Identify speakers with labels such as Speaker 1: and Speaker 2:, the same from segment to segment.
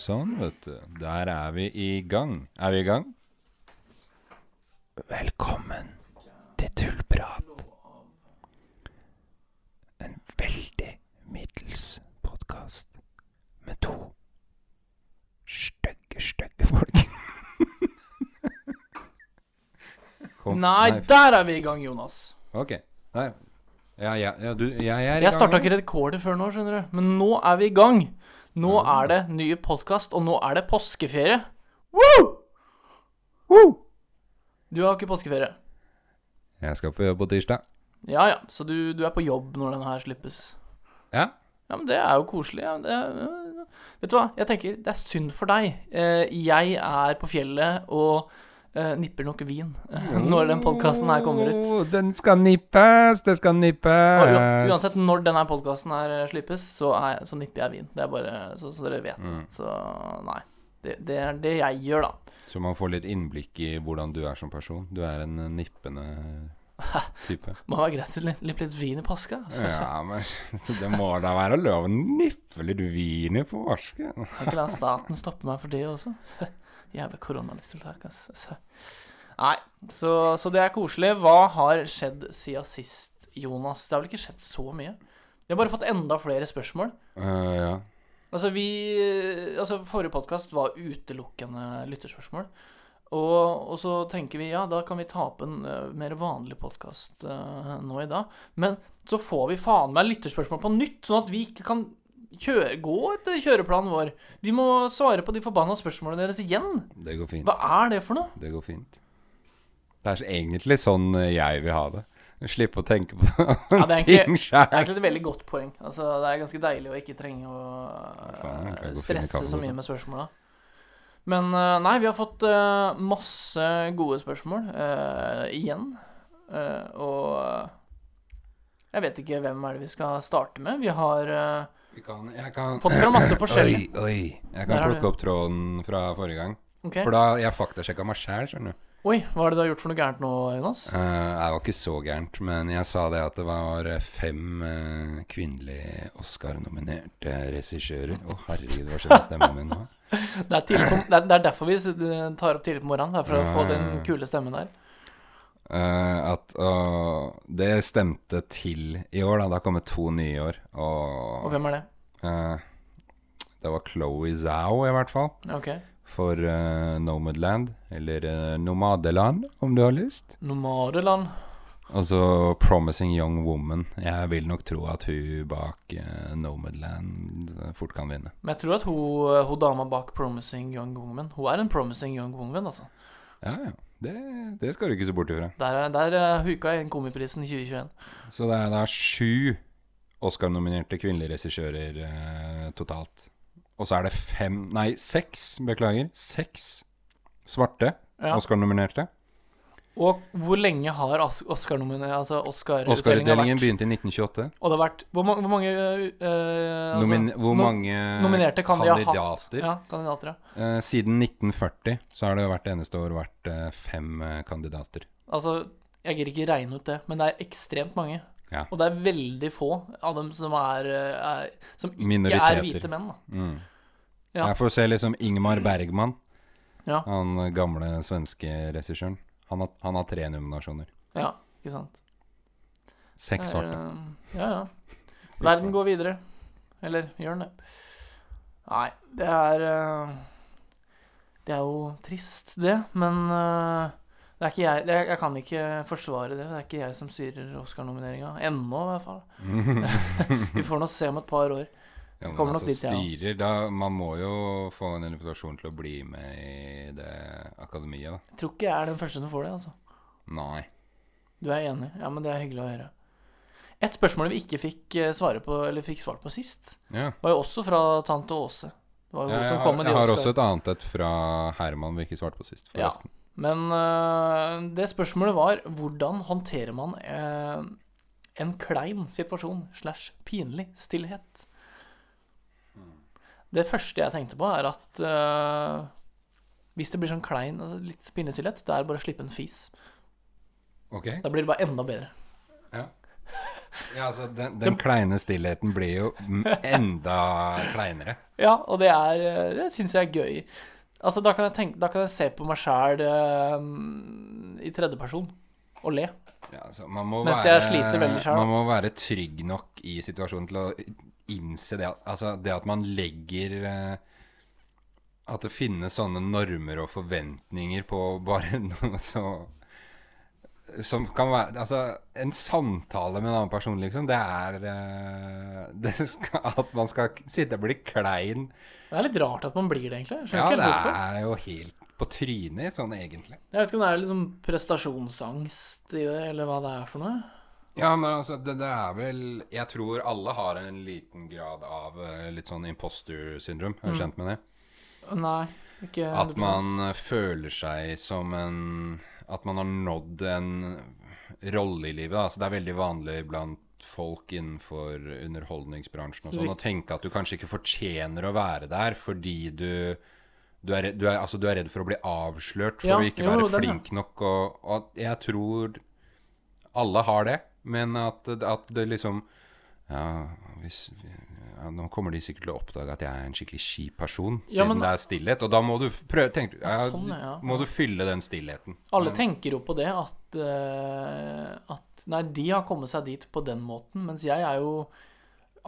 Speaker 1: Sånn, vet du. Der er vi i gang. Er vi i gang? Velkommen til Tullprat. En veldig middels podkast med to stygge, stygge folk. Kom-
Speaker 2: Nei, der er vi i gang, Jonas.
Speaker 1: Ok. Nei. Ja, ja, ja, du, jeg er i
Speaker 2: Jeg starta ikke rekordet før nå, skjønner du. Men nå er vi i gang. Nå er det ny podkast, og nå er det påskeferie. Woo!
Speaker 1: Woo!
Speaker 2: Du har ikke påskeferie.
Speaker 1: Jeg skal på jobb på tirsdag.
Speaker 2: Ja ja, så du, du er på jobb når den her slippes.
Speaker 1: Ja.
Speaker 2: Ja, men det er jo koselig. Ja. Er, vet du hva, jeg tenker det er synd for deg. Eh, jeg er på fjellet og eh, nipper nok vin uh, når den podkasten her kommer ut.
Speaker 1: Den skal nippes, det skal nippes.
Speaker 2: Og uansett når denne podkasten her eh, slippes, så, er, så nipper jeg vin. Det er bare så, så dere vet.
Speaker 1: Mm.
Speaker 2: Så nei. Det, det er det jeg gjør, da.
Speaker 1: Så man får litt innblikk i hvordan du er som person. Du er en nippende type.
Speaker 2: Må være greit å lippe litt vin i påska. altså.
Speaker 1: Ja, men det må da være lov å nippe litt vin i påska?
Speaker 2: Kan ikke la staten stoppe meg for det også. Jævla koronalistiltak, altså. Nei, så, så det er koselig. Hva har skjedd siden sist, Jonas? Det har vel ikke skjedd så mye? Vi har bare fått enda flere spørsmål.
Speaker 1: Uh, ja.
Speaker 2: Altså, vi Altså, forrige podkast var utelukkende lytterspørsmål. Og, og så tenker vi ja, da kan vi ta opp en uh, mer vanlig podkast nå i dag. Men så får vi faen meg lytterspørsmål på nytt, sånn at vi ikke kan kjøre, gå etter kjøreplanen vår. Vi må svare på de forbanna spørsmålene deres igjen.
Speaker 1: Det går fint.
Speaker 2: Hva er det for noe?
Speaker 1: Det går fint. Det er egentlig sånn eh, jeg vil ha det. Slippe å tenke på
Speaker 2: Ja, det egentlig-
Speaker 1: ting
Speaker 2: Det er egentlig et veldig godt poeng. Altså, det er ganske deilig å ikke trenge å eh,
Speaker 1: finne
Speaker 2: stresse så mye med spørsmåla. Men eh, nei, vi har fått eh, masse gode spørsmål uh, igjen. Uh, og jeg vet ikke hvem er det vi skal starte med. Vi har uh,
Speaker 1: Vi kan, jeg kan
Speaker 2: fått fra masse forskjellige.
Speaker 1: Oi, oi. Jeg kan
Speaker 2: har
Speaker 1: plukke opp tråden fra forrige gang.
Speaker 2: Okay.
Speaker 1: For da jeg faktasjekka meg sjæl, skjønner du.
Speaker 2: Oi, hva er det du har gjort for noe gærent nå, Jonas?
Speaker 1: Uh, jeg var ikke så gærent, men jeg sa det at det var eh, fem uh, kvinnelige Oscar-nominerte regissører. Å, herregud, hva skjer med stemmen min nå?
Speaker 2: Det er, på, det er, det er derfor vi tar opp tidlig på morgenen. Det er for å få den kule stemmen der.
Speaker 1: At uh, det stemte til i år, da. Det har kommet to nye i år. Og,
Speaker 2: Og hvem er det?
Speaker 1: det var Chloé Zhao, i hvert fall.
Speaker 2: Ok.
Speaker 1: For uh, Nomadland, eller uh, Nomadeland, om du har lyst.
Speaker 2: Nomadeland.
Speaker 1: Altså Promising Young Woman. Jeg vil nok tro at hun bak uh, Nomadland fort kan vinne.
Speaker 2: Men jeg tror at hun, hun dama bak Promising Young Woman Hun er en Promising Young Woman, altså.
Speaker 1: Ja, ja. Det, det skal du ikke se bort ifra.
Speaker 2: Der, er- der huka jeg inn Komiprisen i 2021.
Speaker 1: Så det er da sju Oscar-nominerte kvinnelige regissører eh, totalt. Og så er det fem Nei, seks, beklager. Seks svarte
Speaker 2: Ja.
Speaker 1: Oscar-nominerte.
Speaker 2: Og hvor lenge har Oscar-utdelingen Altså Oscar-utdelingen
Speaker 1: Oscar-utdelingen begynte i 1928.
Speaker 2: Og det har vært Hvor, ma- hvor mange uh, altså,
Speaker 1: Nomin hvor mange
Speaker 2: nominerte kan de ha hatt?
Speaker 1: kandidater?
Speaker 2: Ja, kandidater, ja.
Speaker 1: Uh, siden 1940 så har det hvert eneste år vært uh, fem eh, kandidater.
Speaker 2: Altså, jeg gidder ikke regne ut det, men det er ekstremt mange.
Speaker 1: Ja.
Speaker 2: Og det er veldig få av dem som er, eh, er Som ikke er hvite menn.
Speaker 1: Mm.
Speaker 2: Ja.
Speaker 1: Jeg får se liksom Ingmar Bergman,
Speaker 2: Ja.
Speaker 1: han gamle svenske regissøren. Han han har tre nominasjoner.
Speaker 2: Ja, ikke sant.
Speaker 1: Seks svarte.
Speaker 2: eh, Ja, ja. Verden går videre. Eller gjør den det? Nei, det er eh, Det er jo trist, det, men det ikke jeg det, Jeg kan ikke forsvare det. Det er ikke jeg som styrer Oscar-nomineringa. Ennå, i hvert fall. Vi får nå se om et par år.
Speaker 1: Ja, men
Speaker 2: kommer nok
Speaker 1: altså,
Speaker 2: dit, ja.
Speaker 1: styrer da, Man må jo få en invitasjon til å bli med i det akademiet, da.
Speaker 2: Jeg tror ikke jeg er den første som får det, altså.
Speaker 1: Nei.
Speaker 2: Du er enig? Ja, men det er hyggelig å høre. Et spørsmål vi ikke fikk eh, svare på, eller fikk svart på sist,
Speaker 1: Ja.
Speaker 2: var jo også fra tante Åse. Det var jo
Speaker 1: Jeg,
Speaker 2: som
Speaker 1: har,
Speaker 2: kom med de
Speaker 1: jeg har også et annet et fra Herman vi ikke svarte på sist,
Speaker 2: Ja. Men øh, det spørsmålet var hvordan håndterer man øh, en klein situasjon slash pinlig stillhet? Det første jeg tenkte på, er at uh, hvis det blir sånn klein, altså litt pinlig stillhet, det er bare å slippe en fis.
Speaker 1: Ok.
Speaker 2: Da blir det bare enda bedre.
Speaker 1: Ja. Ja, altså, den, den kleine stillheten blir jo enda kleinere.
Speaker 2: Ja, og det er eh, Det syns jeg er gøy. Altså, da kan jeg, tenke, da kan jeg se på meg sjæl i tredjeperson og le.
Speaker 1: Ja, altså, man må
Speaker 2: Mens
Speaker 1: være,
Speaker 2: jeg sliter veldig selv.
Speaker 1: Man må være trygg nok i situasjonen til å innse det altså, det at man legger uh, At det finnes sånne normer og forventninger på bare noe så som kan være Altså, en samtale med en annen person, liksom, det er eh, det skal, At man skal sitte og bli klein
Speaker 2: Det er litt rart at man blir det, egentlig. Skjønner
Speaker 1: Ja, det
Speaker 2: hvorfor.
Speaker 1: er jo helt på trynet, sånn egentlig.
Speaker 2: Jeg vet ikke om det er liksom prestasjonsangst i det, eller hva det er for noe.
Speaker 1: Ja, men altså, det, det er vel Jeg tror alle har en liten grad av eh, litt sånn imposter syndrom. Er du
Speaker 2: Mm.
Speaker 1: kjent med det?
Speaker 2: Nei, ikke 100%.
Speaker 1: At man eh, føler seg som en At man har nådd en rolle i livet. Altså, det er veldig vanlig blant folk innenfor underholdningsbransjen og sånn å tenke at du kanskje ikke fortjener å være der fordi du du er, du, er, altså, du er redd for å bli avslørt for
Speaker 2: Ja,
Speaker 1: å ikke
Speaker 2: jo,
Speaker 1: være flink nok. Og, og jeg tror alle har det, men at, at det liksom Ja, hvis, ja, nå kommer de sikkert til å oppdage at jeg er en skikkelig kjip person,
Speaker 2: Ja,
Speaker 1: siden
Speaker 2: men-
Speaker 1: det er stillhet. Og da må du prøve tenk, ja,
Speaker 2: Sånn.
Speaker 1: Må du fylle den stillheten.
Speaker 2: Alle tenker jo på det, at, uh, at Nei, de har kommet seg dit på den måten, mens jeg er jo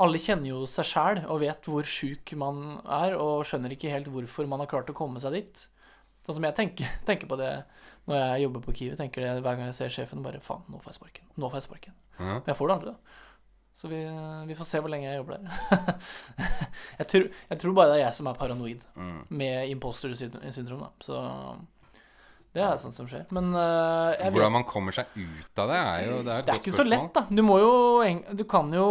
Speaker 2: Alle kjenner jo seg sjæl og vet hvor sjuk man er, og skjønner ikke helt hvorfor man har klart å komme seg dit. Sånn som jeg tenker, tenker på det når jeg jobber på Kiwi. tenker det Hver gang jeg ser sjefen, bare faen, nå får jeg sparken. Nå får jeg sparken. Men jeg får det aldri, da. Så vi, vi får se hvor lenge jeg jobber der. jeg, tror, jeg tror bare det er jeg som er paranoid
Speaker 1: Mm.
Speaker 2: med imposter syndrom. da. Så det er sånt som skjer. Men uh, vet
Speaker 1: Hvordan man kommer seg ut av det, er jo det er et
Speaker 2: Det er ikke så lett, da. Du må jo Du kan jo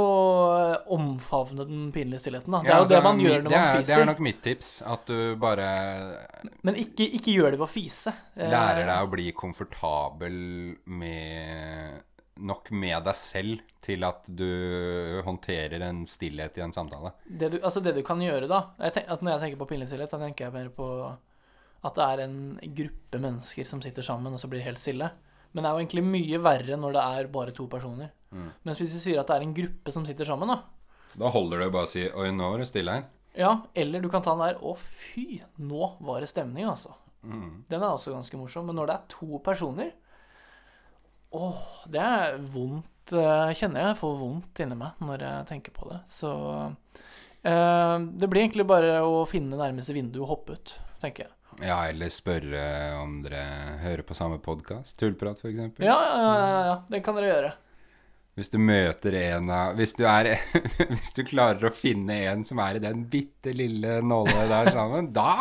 Speaker 2: eh, omfavne den pinlige stillheten, da. Det
Speaker 1: Ja,
Speaker 2: er jo det
Speaker 1: altså,
Speaker 2: man gjør når man
Speaker 1: er, Det er nok mitt tips. At du bare
Speaker 2: Men ikke, ikke gjør det ved å fise. Eh,
Speaker 1: lærer deg å bli komfortabel med Nok med deg selv til at du håndterer en stillhet i en samtale.
Speaker 2: det du, altså det du kan gjøre, da jeg tenk, Når jeg tenker på pinlig stillhet, da tenker jeg mer på at det er en gruppe mennesker som sitter sammen, og så blir helt stille. Men det er jo egentlig mye verre når det er bare to personer.
Speaker 1: Mm.
Speaker 2: Mens hvis vi sier at det er en gruppe som sitter sammen, da
Speaker 1: Da holder det å bare si 'oi, nå var det stille her'.
Speaker 2: Ja, eller du kan ta den der 'Å, fy, nå var det stemning', altså.
Speaker 1: Mm.
Speaker 2: Den er også ganske morsom. Men når det er to personer Åh, det er vondt eh, Kjenner jeg får vondt inni meg når jeg tenker på det. Så eh, det blir egentlig bare å finne nærmeste vindu og hoppe ut, tenker jeg.
Speaker 1: Ja, eller spørre om dere hører på samme podkast. Tullprat, f.eks.
Speaker 2: Ja, ja, ja, ja, ja. Det kan dere gjøre.
Speaker 1: Hvis du møter en av hvis du, er, hvis du klarer å finne en som er i den bitte lille nåla der sammen, da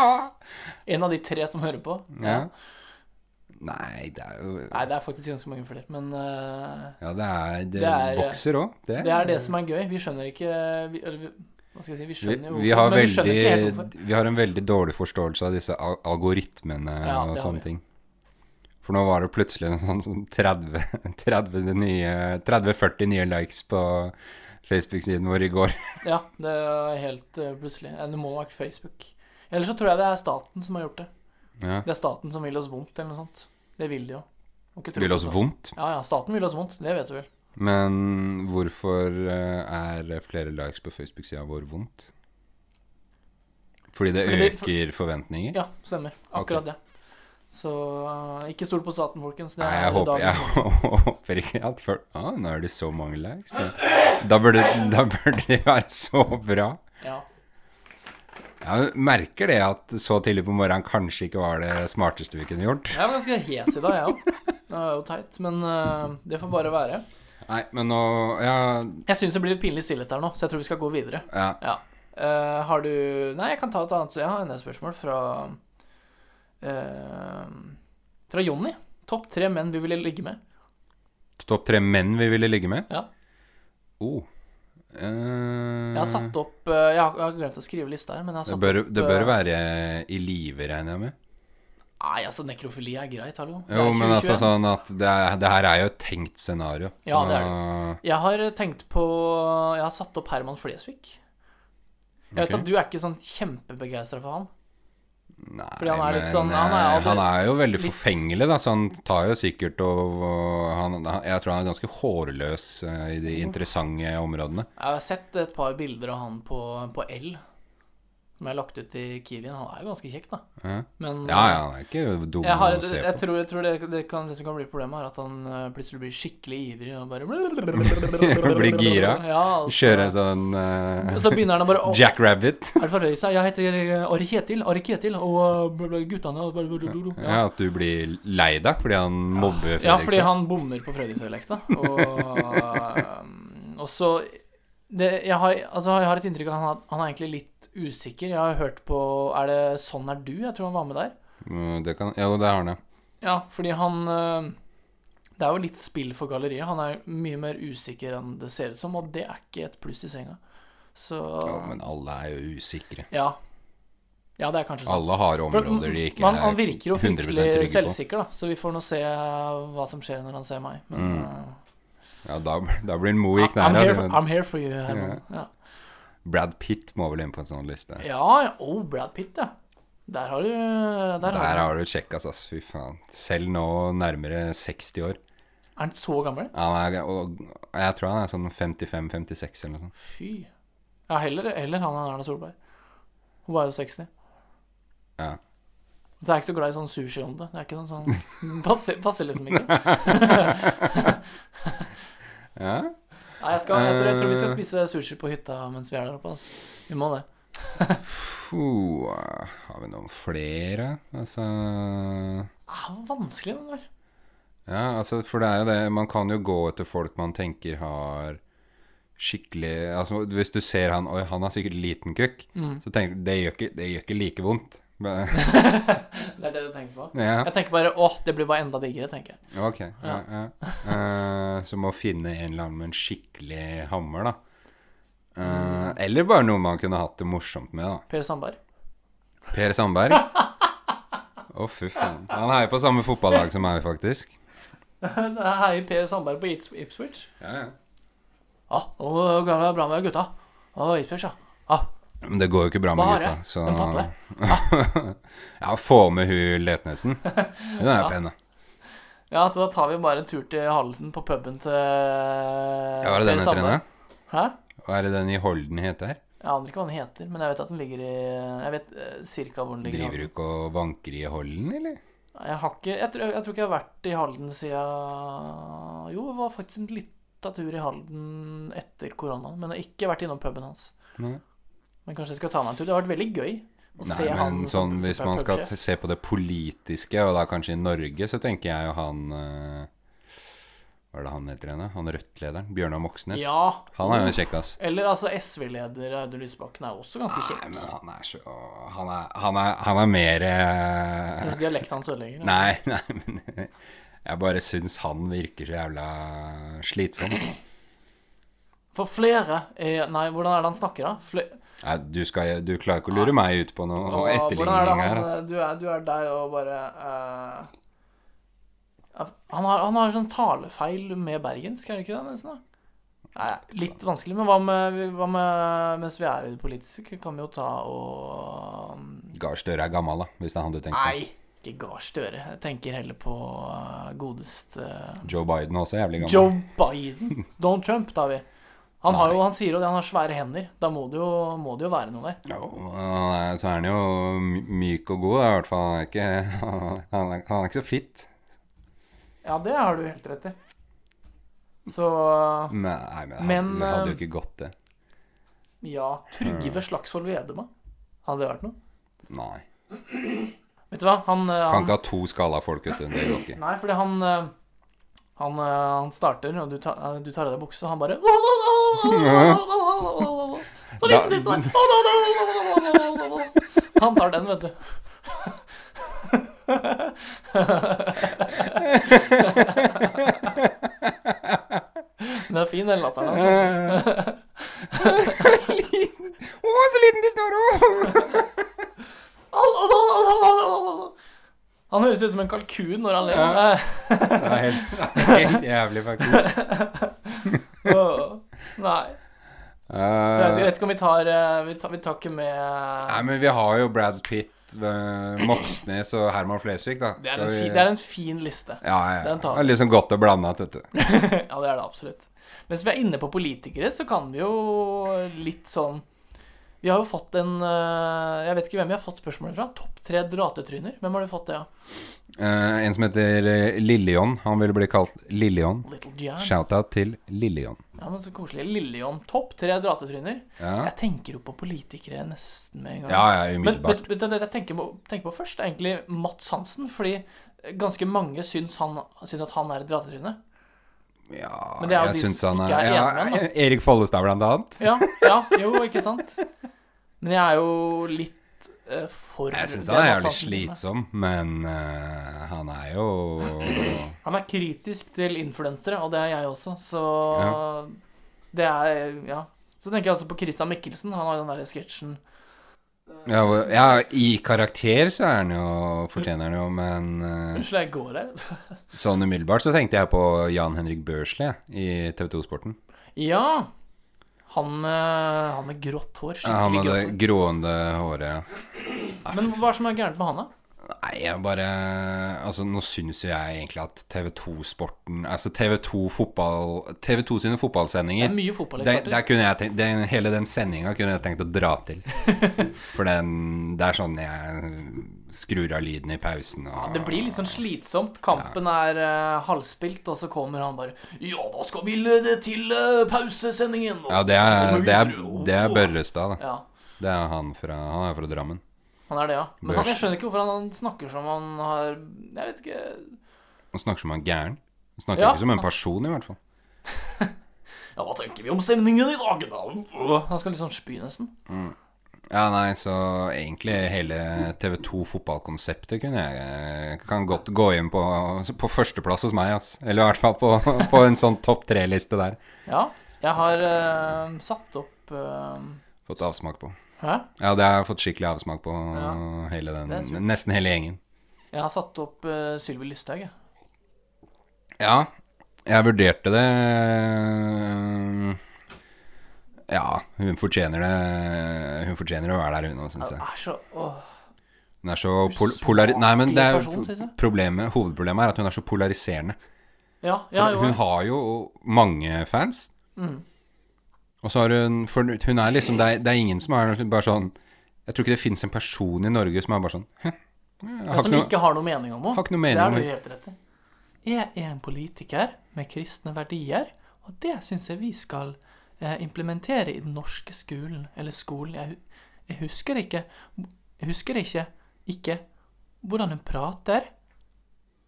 Speaker 2: En av de tre som hører på.
Speaker 1: Ja. Nei, det er jo
Speaker 2: Nei, det er faktisk ganske mange flere. Men uh,
Speaker 1: Ja, det er Det,
Speaker 2: Det er-
Speaker 1: vokser òg.
Speaker 2: det er det som er gøy. Vi skjønner ikke vi, eller, Hva skal jeg si? Vi skjønner jo hvorfor,
Speaker 1: vi, har
Speaker 2: men vi ikke helt hvorfor.
Speaker 1: vi har en veldig dårlig forståelse av disse algoritmene
Speaker 2: Ja,
Speaker 1: og sånne ting. For nå var det plutselig sånn, sånn 30 30 nye 30-40 nye likes på Facebook-siden vår i går.
Speaker 2: Ja, det er helt uh, plutselig. Det må ha vært Facebook. Eller så tror jeg det er staten som har gjort det.
Speaker 1: Ja.
Speaker 2: Det er staten som vil oss vondt, eller noe sånt. Det vil de jo.
Speaker 1: Vil oss vondt.
Speaker 2: Ja, ja, staten vil oss vondt. Det vet du vel.
Speaker 1: Men hvorfor eh, er flere likes på Facebook-sida vår vondt? Fordi det
Speaker 2: Fordi det-
Speaker 1: øker forventninger?
Speaker 2: Ja, stemmer. Akkurat det. Så uh, ikke stol på staten, folkens. Det
Speaker 1: Nei, jeg håper, jeg håper ikke at før. ah, Nå er det så mange likes. Da, da, burde, da burde det være så bra.
Speaker 2: Ja.
Speaker 1: Jeg merker det at så tidlig på morgenen kanskje ikke var det smarteste vi kunne gjort.
Speaker 2: Jeg var ganske hes i dag, jeg òg. Det var jo teit. Men uh, det får bare være.
Speaker 1: Nei, men nå Ja.
Speaker 2: Jeg syns det blir litt pinlig stillhet her nå, så jeg tror vi skal gå videre.
Speaker 1: ja.
Speaker 2: Ja. Uh, har du Nei, jeg kan ta et annet. Jeg har enda et spørsmål fra uh, Fra Jonny. Topp tre menn vi ville ligge med.
Speaker 1: Topp tre menn vi ville ligge med?
Speaker 2: Ja.
Speaker 1: Oh. Eh,
Speaker 2: Jeg har satt opp eh, Jeg har, jeg har glemt å skrive lista her, men jeg har
Speaker 1: det bør,
Speaker 2: opp
Speaker 1: det bør
Speaker 2: eh,
Speaker 1: være i live, regner jeg med?
Speaker 2: Nei, altså, nekrofili er greit, hallo. Det
Speaker 1: Jo, men altså sånn at det, er, det her er jo et tenkt scenario.
Speaker 2: Ja, det
Speaker 1: er
Speaker 2: Jeg har tenkt på Jeg har satt opp Herman Flesvig. Jeg vet at du er ikke sånn kjempebegeistra for han.
Speaker 1: Nei,
Speaker 2: han er
Speaker 1: men,
Speaker 2: sånn- han er
Speaker 1: eh, han er jo veldig
Speaker 2: litt-
Speaker 1: forfengelig, da, så han tar jo sikkert og, og han- Jeg tror han er ganske hårløs uh, i de interessante områdene.
Speaker 2: Jeg har sett et par bilder av han på, på L, som jeg har lagt ut i Kiwien. Han er jo ganske kjekk, da.
Speaker 1: Ja,
Speaker 2: Men
Speaker 1: ja, ja han er ikke dum
Speaker 2: jeg, har,
Speaker 1: å se
Speaker 2: jeg
Speaker 1: på.
Speaker 2: tror, jeg tror det, det, kan, det som kan bli problemet, er at han eh, plutselig blir skikkelig ivrig og bare
Speaker 1: Blir gira.
Speaker 2: Ja, altså, Kjører
Speaker 1: Kjøre sånn
Speaker 2: uh, så begynner han å bare oh,
Speaker 1: Jack Rabbit.
Speaker 2: Er det for høy seg? Jeg heter eh, Ari Kjetil, Ari Kjetil, og guttene og ja.
Speaker 1: Ja, at du blir lei deg fordi han mobber
Speaker 2: ja, fordi han bommer på Frøydingshøylekta. Og, og så det, jeg, har, altså, jeg har et inntrykk av at han, han er egentlig litt usikker. Jeg har hørt på Er det 'Sånn er du'? Jeg tror han var med der.
Speaker 1: Mm, Det kan, jo, det har han, ja.
Speaker 2: Ja, fordi han eh, Det er jo litt spill for galleriet. Han er mye mer usikker enn det ser ut som, og det er ikke et pluss i senga. Så
Speaker 1: ja. Men alle er jo usikre.
Speaker 2: ja. Ja, det er kanskje sant.
Speaker 1: Alle har områder de ikke
Speaker 2: han,
Speaker 1: er
Speaker 2: han virker jo
Speaker 1: 100%
Speaker 2: fryktelig
Speaker 1: trygge på.
Speaker 2: selvsikker, da. Så vi får nå se hva som skjer når han ser meg. Men
Speaker 1: Mm.
Speaker 2: eh,
Speaker 1: Ja, da, da blir han mo i knærne. altså,
Speaker 2: I'm here for you, Herman. Ja.
Speaker 1: Brad Pitt må vel inn på en sånn liste.
Speaker 2: ja. Oh, Brad Pitt, ja. Der har du Der,
Speaker 1: Der
Speaker 2: har du
Speaker 1: har du kjekkas, altså. Fy faen. Selv nå nærmere 60 år.
Speaker 2: Er han så gammel?
Speaker 1: Ja, er, og jeg tror han er sånn 55-56 eller noe sånt.
Speaker 2: Fy. Ja, heller, heller han enn Erna Solberg. Hun var jo 60.
Speaker 1: Ja.
Speaker 2: Så jeg er ikke så glad i sånn sushi om Det er ikke noen sånn Passer, passer liksom ikke.
Speaker 1: ja.
Speaker 2: Nei, jeg, skal, jeg, tror, jeg tror vi skal
Speaker 1: Eh.
Speaker 2: spise sushi på hytta mens vi er der oppe. Altså. Vi må det.
Speaker 1: Puh, har vi noen flere? Altså
Speaker 2: Det er vanskelig, den der.
Speaker 1: Ja, altså, for det er jo det Man kan jo gå etter folk man tenker har skikkelig Altså, hvis du ser han Oi, han har sikkert liten kukk.
Speaker 2: Mm.
Speaker 1: Så tenker du det gjør ikke, det gjør ikke like vondt. Men-
Speaker 2: Det er det du tenker på?
Speaker 1: ja,
Speaker 2: Jeg tenker bare åh, det blir bare enda diggere, tenker jeg.
Speaker 1: ok. Ja, ja. uh, Som å finne en eller annen med en skikkelig hammer, da. Uh,
Speaker 2: Mm.
Speaker 1: Eller bare noe man kunne hatt det morsomt med, da.
Speaker 2: Per Sandberg.
Speaker 1: Per Sandberg. Å, fy faen. Han heier på samme fotballag som meg, faktisk.
Speaker 2: Det heier Per Sandberg på Ips- Ipswich.
Speaker 1: Ja, ja.
Speaker 2: Ah, nå går det bra med gutta. Å, Ipswich, ja. ja.
Speaker 1: Men det går jo ikke bra med gutta, så. Ja, få med hun Letnesen. Hun er jo pen, da.
Speaker 2: Ja, så da tar vi bare en tur til Halden på puben til
Speaker 1: Ja, hva er det den heter henne?
Speaker 2: Hæ?
Speaker 1: Hva er det den i Holden heter?
Speaker 2: Jeg aner ikke hva den heter, men jeg vet at den ligger i Jeg vet eh, cirka hvor den ligger.
Speaker 1: Driver du ikke og vanker i Holden, eller?
Speaker 2: Jeg har ikke jeg tror, jeg tror ikke jeg har vært i Halden siden Jo, det var faktisk en liten tur i Halden etter koronaen, men jeg har ikke vært innom puben hans.
Speaker 1: Nei.
Speaker 2: Men kanskje jeg skal ta meg en tur. Det har vært veldig gøy å
Speaker 1: Nei,
Speaker 2: se han
Speaker 1: men
Speaker 2: som
Speaker 1: sånn hvis man skal se på det politiske, og da kanskje i Norge, så tenker jeg jo han eh, Hva er det han heter igjen? Han Rødt-lederen? Bjørnar Moxnes.
Speaker 2: Ja.
Speaker 1: Han er jo en kjekkas.
Speaker 2: Eller altså SV-leder Audun Lysbakken er også ganske kjekk.
Speaker 1: Nei, men han er så Han er, han er, han er mer eh,
Speaker 2: Kanskje dialekten hans ødelegger.
Speaker 1: Nei, nei, men jeg bare syns han virker så jævla slitsom.
Speaker 2: For flere er Nei, hvordan er det han snakker, da? Fle
Speaker 1: Nei, du, skal, du klarer ikke å lure meg ut på noe
Speaker 2: Og er
Speaker 1: etterligning her, altså.
Speaker 2: du, er, du er der og bare uh, han, har, han har sånn talefeil med bergensk, er det ikke det? nesten da? Nei, litt vanskelig, men hva med, hva med Mens vi er i det politiske, kan vi jo ta og um,
Speaker 1: Gahr Støre er gammel, da, hvis det er han du tenker på.
Speaker 2: Nei, ikke Gahr Støre. Jeg tenker heller på uh, godeste
Speaker 1: Joe Biden er også jævlig gammel.
Speaker 2: Joe Biden. Donald Trump, tar vi. Han, har jo, han sier jo det, han har svære hender. Da må det jo, må det jo være noe der.
Speaker 1: Er- så er han jo myk og god, i hvert fall. Han er ikke, han er, han er ikke så fit.
Speaker 2: Ja, det har du helt rett i. Så
Speaker 1: Nei, men,
Speaker 2: Men,
Speaker 1: han hadde jo
Speaker 2: eh,
Speaker 1: ikke gått, det.
Speaker 2: ja, Trygve Slagsvold Vedum? Hadde det vært noe?
Speaker 1: Nei.
Speaker 2: Vet du hva, han, eh,
Speaker 1: Kan ikke ha to skalla folk, vet du. Det går ikke.
Speaker 2: Nei, fordi han eh, han, eh, han starter, og du tar, eh, du tar av deg buksa, og han bare Så liten tiss der! Han tar den, vet du. Den er fin, den latteren hans.
Speaker 1: Å, så liten de står
Speaker 2: Han høres ut som en kalkun når han ler.
Speaker 1: Det er helt, helt jævlig, faktisk.
Speaker 2: oh, Nei. Så jeg vet ikke om vi tar eh, Vi tar, vi tar ikke med
Speaker 1: nei, men vi har jo Brad Pitt eh, Moxnes og Herman Flesvig, da.
Speaker 2: Det er, en
Speaker 1: vi-
Speaker 2: det er en fin liste.
Speaker 1: Ja, ja.
Speaker 2: Den tar vi.
Speaker 1: Det er liksom godt og blanda, vet du.
Speaker 2: ja, det er det absolutt. Mens vi er inne på politikere, så kan vi jo litt sånn Vi har jo fått en eh, Jeg vet ikke hvem vi har fått spørsmålet fra. Topp tre dratetryner. Hvem har du fått det av?
Speaker 1: Eh, en som heter eh, Han ville bli kalt
Speaker 2: John.
Speaker 1: Shout-out til Lillion.
Speaker 2: Ja, men så koselig. Lillejon. Topp tre dratetryner.
Speaker 1: Ja,
Speaker 2: Jeg tenker jo på politikere nesten med en gang.
Speaker 1: ja, ja umiddelbart.
Speaker 2: men det jeg tenker på, tenker på først, er egentlig Mats Hansen. Fordi ganske mange syns, han, syns at han er et dratetryne.
Speaker 1: Ja,
Speaker 2: Men det er jo
Speaker 1: jeg
Speaker 2: de
Speaker 1: syns
Speaker 2: som
Speaker 1: han
Speaker 2: ikke
Speaker 1: er
Speaker 2: er enige med han,
Speaker 1: Erik Follestad, blant annet.
Speaker 2: Ja, ja, jo, ikke sant? Men jeg er jo litt eh, for
Speaker 1: Jeg syns han er jævlig slitsom, men eh, han er jo
Speaker 2: Han er kritisk til influensere, og det er jeg også, så
Speaker 1: Ja.
Speaker 2: Det er Ja. Så tenker jeg altså på Christian Mikkelsen. Han har jo den derre sketsjen
Speaker 1: ja, ja, i karakter så er han jo fortjener han jo, men eh,
Speaker 2: Unnskyld, jeg går her.
Speaker 1: sånn umiddelbart så tenkte jeg på Jan Henrik Børsli i TV 2-sporten.
Speaker 2: Ja. Han han med grått hår.
Speaker 1: Ja, han med det grående håret. ja.
Speaker 2: Men hva er det som er gærent med han, da?
Speaker 1: Nei, jeg bare Altså, nå syns jo jeg egentlig at TV2-sporten Altså TV2 fotball TV2 sine
Speaker 2: Det er mye
Speaker 1: fotball
Speaker 2: der,
Speaker 1: der kunne jeg tenkt, den, Hele den sendinga kunne jeg tenkt å dra til. For den Det er sånn jeg skrur av lyden i pausen og
Speaker 2: Ja, det blir litt sånn slitsomt. Kampen er uh, halvspilt, og så kommer han bare Ja, da skal vi til uh, pausesendingen. og
Speaker 1: Ja, det er, det er, det er Børrestad, da.
Speaker 2: Ja,
Speaker 1: Det er han fra Han er fra Drammen.
Speaker 2: Han er det, ja. Men han, jeg skjønner ikke hvorfor han snakker som han har Jeg vet ikke
Speaker 1: Han snakker som han gæren. Han snakker
Speaker 2: Ja.
Speaker 1: ikke som en person, i hvert fall.
Speaker 2: Ja, hva tenker vi om stemningen i dag, da? Han skal liksom spy, nesten.
Speaker 1: Ja, nei, så egentlig hele TV2 fotballkonseptet kunne jeg Kan godt gå inn på, på førsteplass hos meg, ass. Eller i hvert fall på, på en sånn topp tre-liste der.
Speaker 2: Ja, jeg har uh, satt opp uh,
Speaker 1: Fått avsmak på.
Speaker 2: Hæ?
Speaker 1: Ja, det har jeg fått skikkelig avsmak på,
Speaker 2: Ja.
Speaker 1: hele den, nesten hele gjengen.
Speaker 2: Jeg har satt opp uh, Sylvi Lysthaug, jeg.
Speaker 1: Ja, jeg vurderte det Ja, hun fortjener det Hun fortjener å være der, hun òg, syns jeg.
Speaker 2: er så åh.
Speaker 1: Hun er så pol polari... Nei, men det er
Speaker 2: jo
Speaker 1: problemet, hovedproblemet er at hun er så polariserende.
Speaker 2: Ja, ja, jo.
Speaker 1: hun har jo mange fans.
Speaker 2: Mm.
Speaker 1: Og så har hun For hun er liksom Det er, det er ingen som er bare sånn Jeg tror ikke det fins en person i Norge som er bare sånn Hæ? Har
Speaker 2: som
Speaker 1: ikke noe,
Speaker 2: ikke har noe mening om
Speaker 1: har
Speaker 2: henne. Det har du helt rett i. Jeg er en politiker med kristne verdier, og det syns jeg vi skal eh, implementere i den norske skolen. Eller skolen. Jeg, jeg husker ikke Jeg husker ikke ikke hvordan hun prater.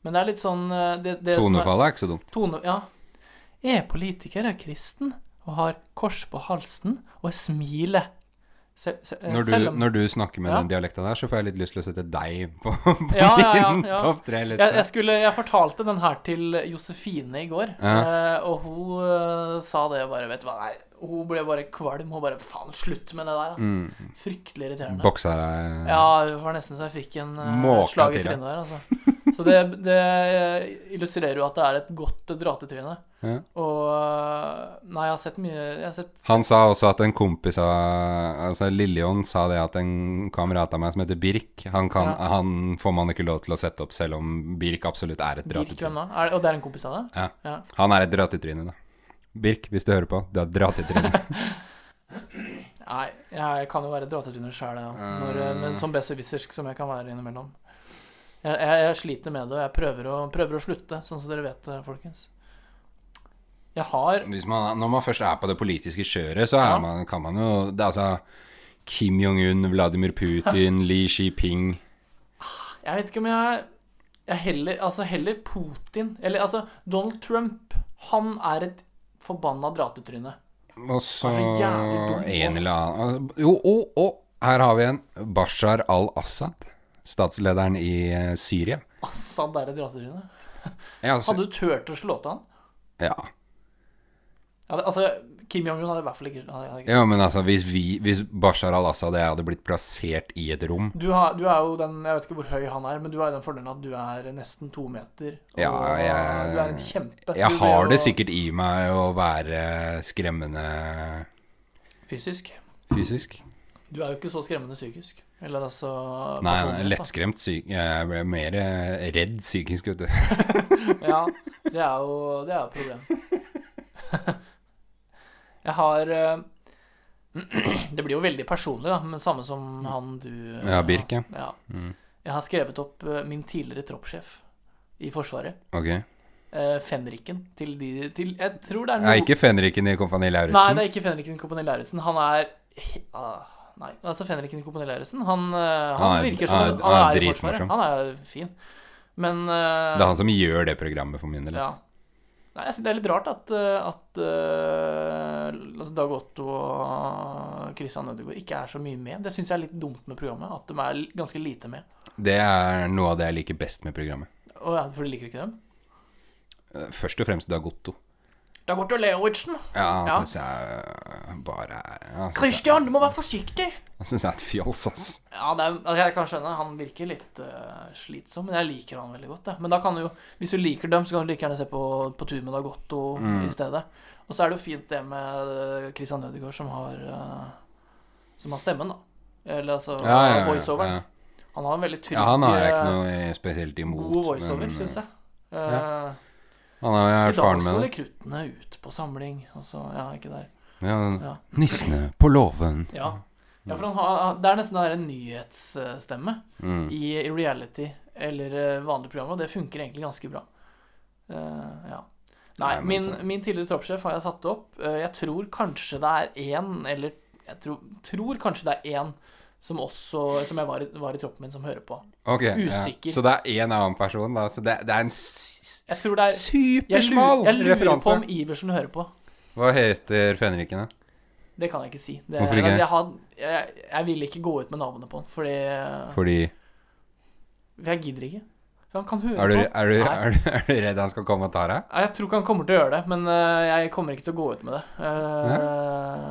Speaker 2: Men det er litt sånn eh, det, det som
Speaker 1: Tonefallet er ikke så dumt.
Speaker 2: Tone, ja. Jeg er politiker, jeg er kristen, og har kors på halsen, og jeg smiler. Se, se- eh,
Speaker 1: Når du,
Speaker 2: om
Speaker 1: når du snakker med
Speaker 2: Ja.
Speaker 1: den dialekta der, så får jeg litt lyst til å sette deg på, på
Speaker 2: Ja, ja, ja.
Speaker 1: topp
Speaker 2: jeg, jeg, skulle, jeg fortalte den her til Josefine i går, eh, og hun eh, sa det bare Vet du hva, nei, hun ble bare kvalm. Hun bare Faen, slutt med det der. da.
Speaker 1: Mm.
Speaker 2: Fryktelig irriterende.
Speaker 1: Boksa deg
Speaker 2: Ja, det var nesten så jeg fikk en
Speaker 1: Måka
Speaker 2: slag i trynet der, altså. Så det, det illustrerer jo at det er et godt dratetryne.
Speaker 1: Ja.
Speaker 2: Og eh, Nei, jeg har sett mye Jeg har sett
Speaker 1: Han sa også at en kompis av Altså Lillion sa det at en kamerat av meg som heter Birk, han, kan,
Speaker 2: Ja.
Speaker 1: han får man ikke lov til å sette opp selv om Birk absolutt er et dratetryne.
Speaker 2: og det er en kompis av deg?
Speaker 1: Ja.
Speaker 2: Ja.
Speaker 1: Han er et dratetryne, da. Birk, hvis du hører på, du er et dratetryne.
Speaker 2: Nei, jeg kan jo være dratetryne sjæl, ja. Når, eh, men sånn besserwissersk som jeg kan være innimellom. Jeg, jeg, jeg sliter med det, og jeg prøver å, prøver å slutte, sånn som dere vet, eh, folkens. Jeg har
Speaker 1: man, når man først er på det politiske kjøret, så
Speaker 2: Ja.
Speaker 1: man, kan man jo Det altså Kim Jong-un, Vladimir Putin, Li Shiping
Speaker 2: Jeg vet ikke om jeg Jeg heller Altså, heller Putin Eller altså, Donald Trump, han er et forbanna dratetryne.
Speaker 1: Og så en eller annen Jo, og, og her har vi en Bashar al-Assad, statslederen i eh, Syria.
Speaker 2: Assad er et rasetryne.
Speaker 1: Ja, altså,
Speaker 2: Hadde du turt å slå til han?
Speaker 1: ja.
Speaker 2: Ja, det, altså, Kim Jong-un hadde i hvert fall ikke, hadde, ikke.
Speaker 1: ja, men altså, hvis, vi, hvis Bashar al-Assad hadde blitt plassert i et rom
Speaker 2: Du, har, du er jo den Jeg vet ikke hvor høy han er, men du jo den fordelen at du er nesten to meter. Og
Speaker 1: Ja, jeg-
Speaker 2: du er en kjempe.
Speaker 1: Jeg har det sikkert i meg å være skremmende
Speaker 2: Fysisk.
Speaker 1: fysisk.
Speaker 2: Du er jo ikke så skremmende psykisk. Eller altså
Speaker 1: Nei, nei lettskremt syk Jeg ble mer eh, redd psykisk, vet du.
Speaker 2: Ja, det er jo det er et problem. Jeg har eh, Det blir jo veldig personlig, da, men samme som han du eh,
Speaker 1: Ja, Birk, ja.
Speaker 2: ja.
Speaker 1: Mm.
Speaker 2: Jeg har skrevet opp eh, min tidligere troppssjef i Forsvaret.
Speaker 1: Ok.
Speaker 2: Eh, Fenriken til de til, Jeg tror det er noe
Speaker 1: Er ikke Fenriken i Kompani
Speaker 2: Nei, det er ikke Fenriken Kompani Lauritzen. Han er ah, Nei, altså Fenriken Kompani Lauritzen, han, eh, han
Speaker 1: Han er-
Speaker 2: virker som
Speaker 1: han
Speaker 2: Han
Speaker 1: han er
Speaker 2: er i. Forsvaret. Han er fin. Men uh,
Speaker 1: Det er han som gjør det programmet for min del.
Speaker 2: Ja.
Speaker 1: altså.
Speaker 2: Nei, jeg synes det er litt rart at, eh, at uh, altså Dag Otto og Christian Ødegaard ikke er så mye med. Det syns jeg er litt dumt med programmet. At de er ganske lite med.
Speaker 1: Det er noe av det jeg liker best med programmet.
Speaker 2: Og ja, For de liker ikke dem?
Speaker 1: Først og fremst Dag Otto.
Speaker 2: Dag Otto Leowitzen.
Speaker 1: Ja, han
Speaker 2: Ja.
Speaker 1: syns jeg bare
Speaker 2: Christian, du må være forsiktig!
Speaker 1: Jeg, han syns jeg er et fjols, ass.
Speaker 2: Ja, det er, altså jeg kan skjønne. Han virker litt uh, slitsom, men jeg liker han veldig godt. jeg. Men da kan du jo, hvis du liker dem, så kan du like gjerne se på, på tur med Dagotto
Speaker 1: Mm.
Speaker 2: i stedet. Og så er det jo fint det med eh, Christian Ødegaard som har uh, Som har stemmen, da. Eller altså
Speaker 1: Ja, ja, ja,
Speaker 2: voiceoveren.
Speaker 1: ja.
Speaker 2: Han har en veldig trygg
Speaker 1: ja, han har jeg ikke noe spesielt imot.
Speaker 2: God voiceover,
Speaker 1: men,
Speaker 2: syns jeg.
Speaker 1: ja. Han er jo
Speaker 2: I dag
Speaker 1: erfaren
Speaker 2: skal
Speaker 1: med
Speaker 2: de
Speaker 1: det.
Speaker 2: kruttene ut på samling. Altså, ja, ikke der.
Speaker 1: Ja,
Speaker 2: Ja.
Speaker 1: Nissene på låven.
Speaker 2: Ja, ja for han har, det er nesten det en nyhetsstemme
Speaker 1: Mm.
Speaker 2: i reality eller eh, vanlige program, og det funker egentlig ganske bra. Uh, ja. Nei,
Speaker 1: Nei,
Speaker 2: min, min tidligere troppssjef har jeg satt opp. Eh, jeg tror kanskje det er én, eller jeg tror, tror kanskje det er én som også Som jeg var var i troppen min, som hører på.
Speaker 1: Okay,
Speaker 2: Usikker.
Speaker 1: Ja. Så det er én annen person, da. Så det, det er en
Speaker 2: er
Speaker 1: supersmal
Speaker 2: lurer, jeg lurer
Speaker 1: referanse.
Speaker 2: på om Iversen hører på.
Speaker 1: Hva heter fenriken, da?
Speaker 2: Det kan jeg ikke si. Det,
Speaker 1: Hvorfor ikke?
Speaker 2: Jeg, har, jeg, jeg vil ikke gå ut med navnet på den, fordi
Speaker 1: Fordi
Speaker 2: For jeg gidder ikke. Han kan høre
Speaker 1: Er du, er, du, er, du, er du redd han skal komme og ta deg?
Speaker 2: Jeg tror ikke han kommer til å gjøre det, men øh, jeg kommer ikke til å gå ut med det. Uh,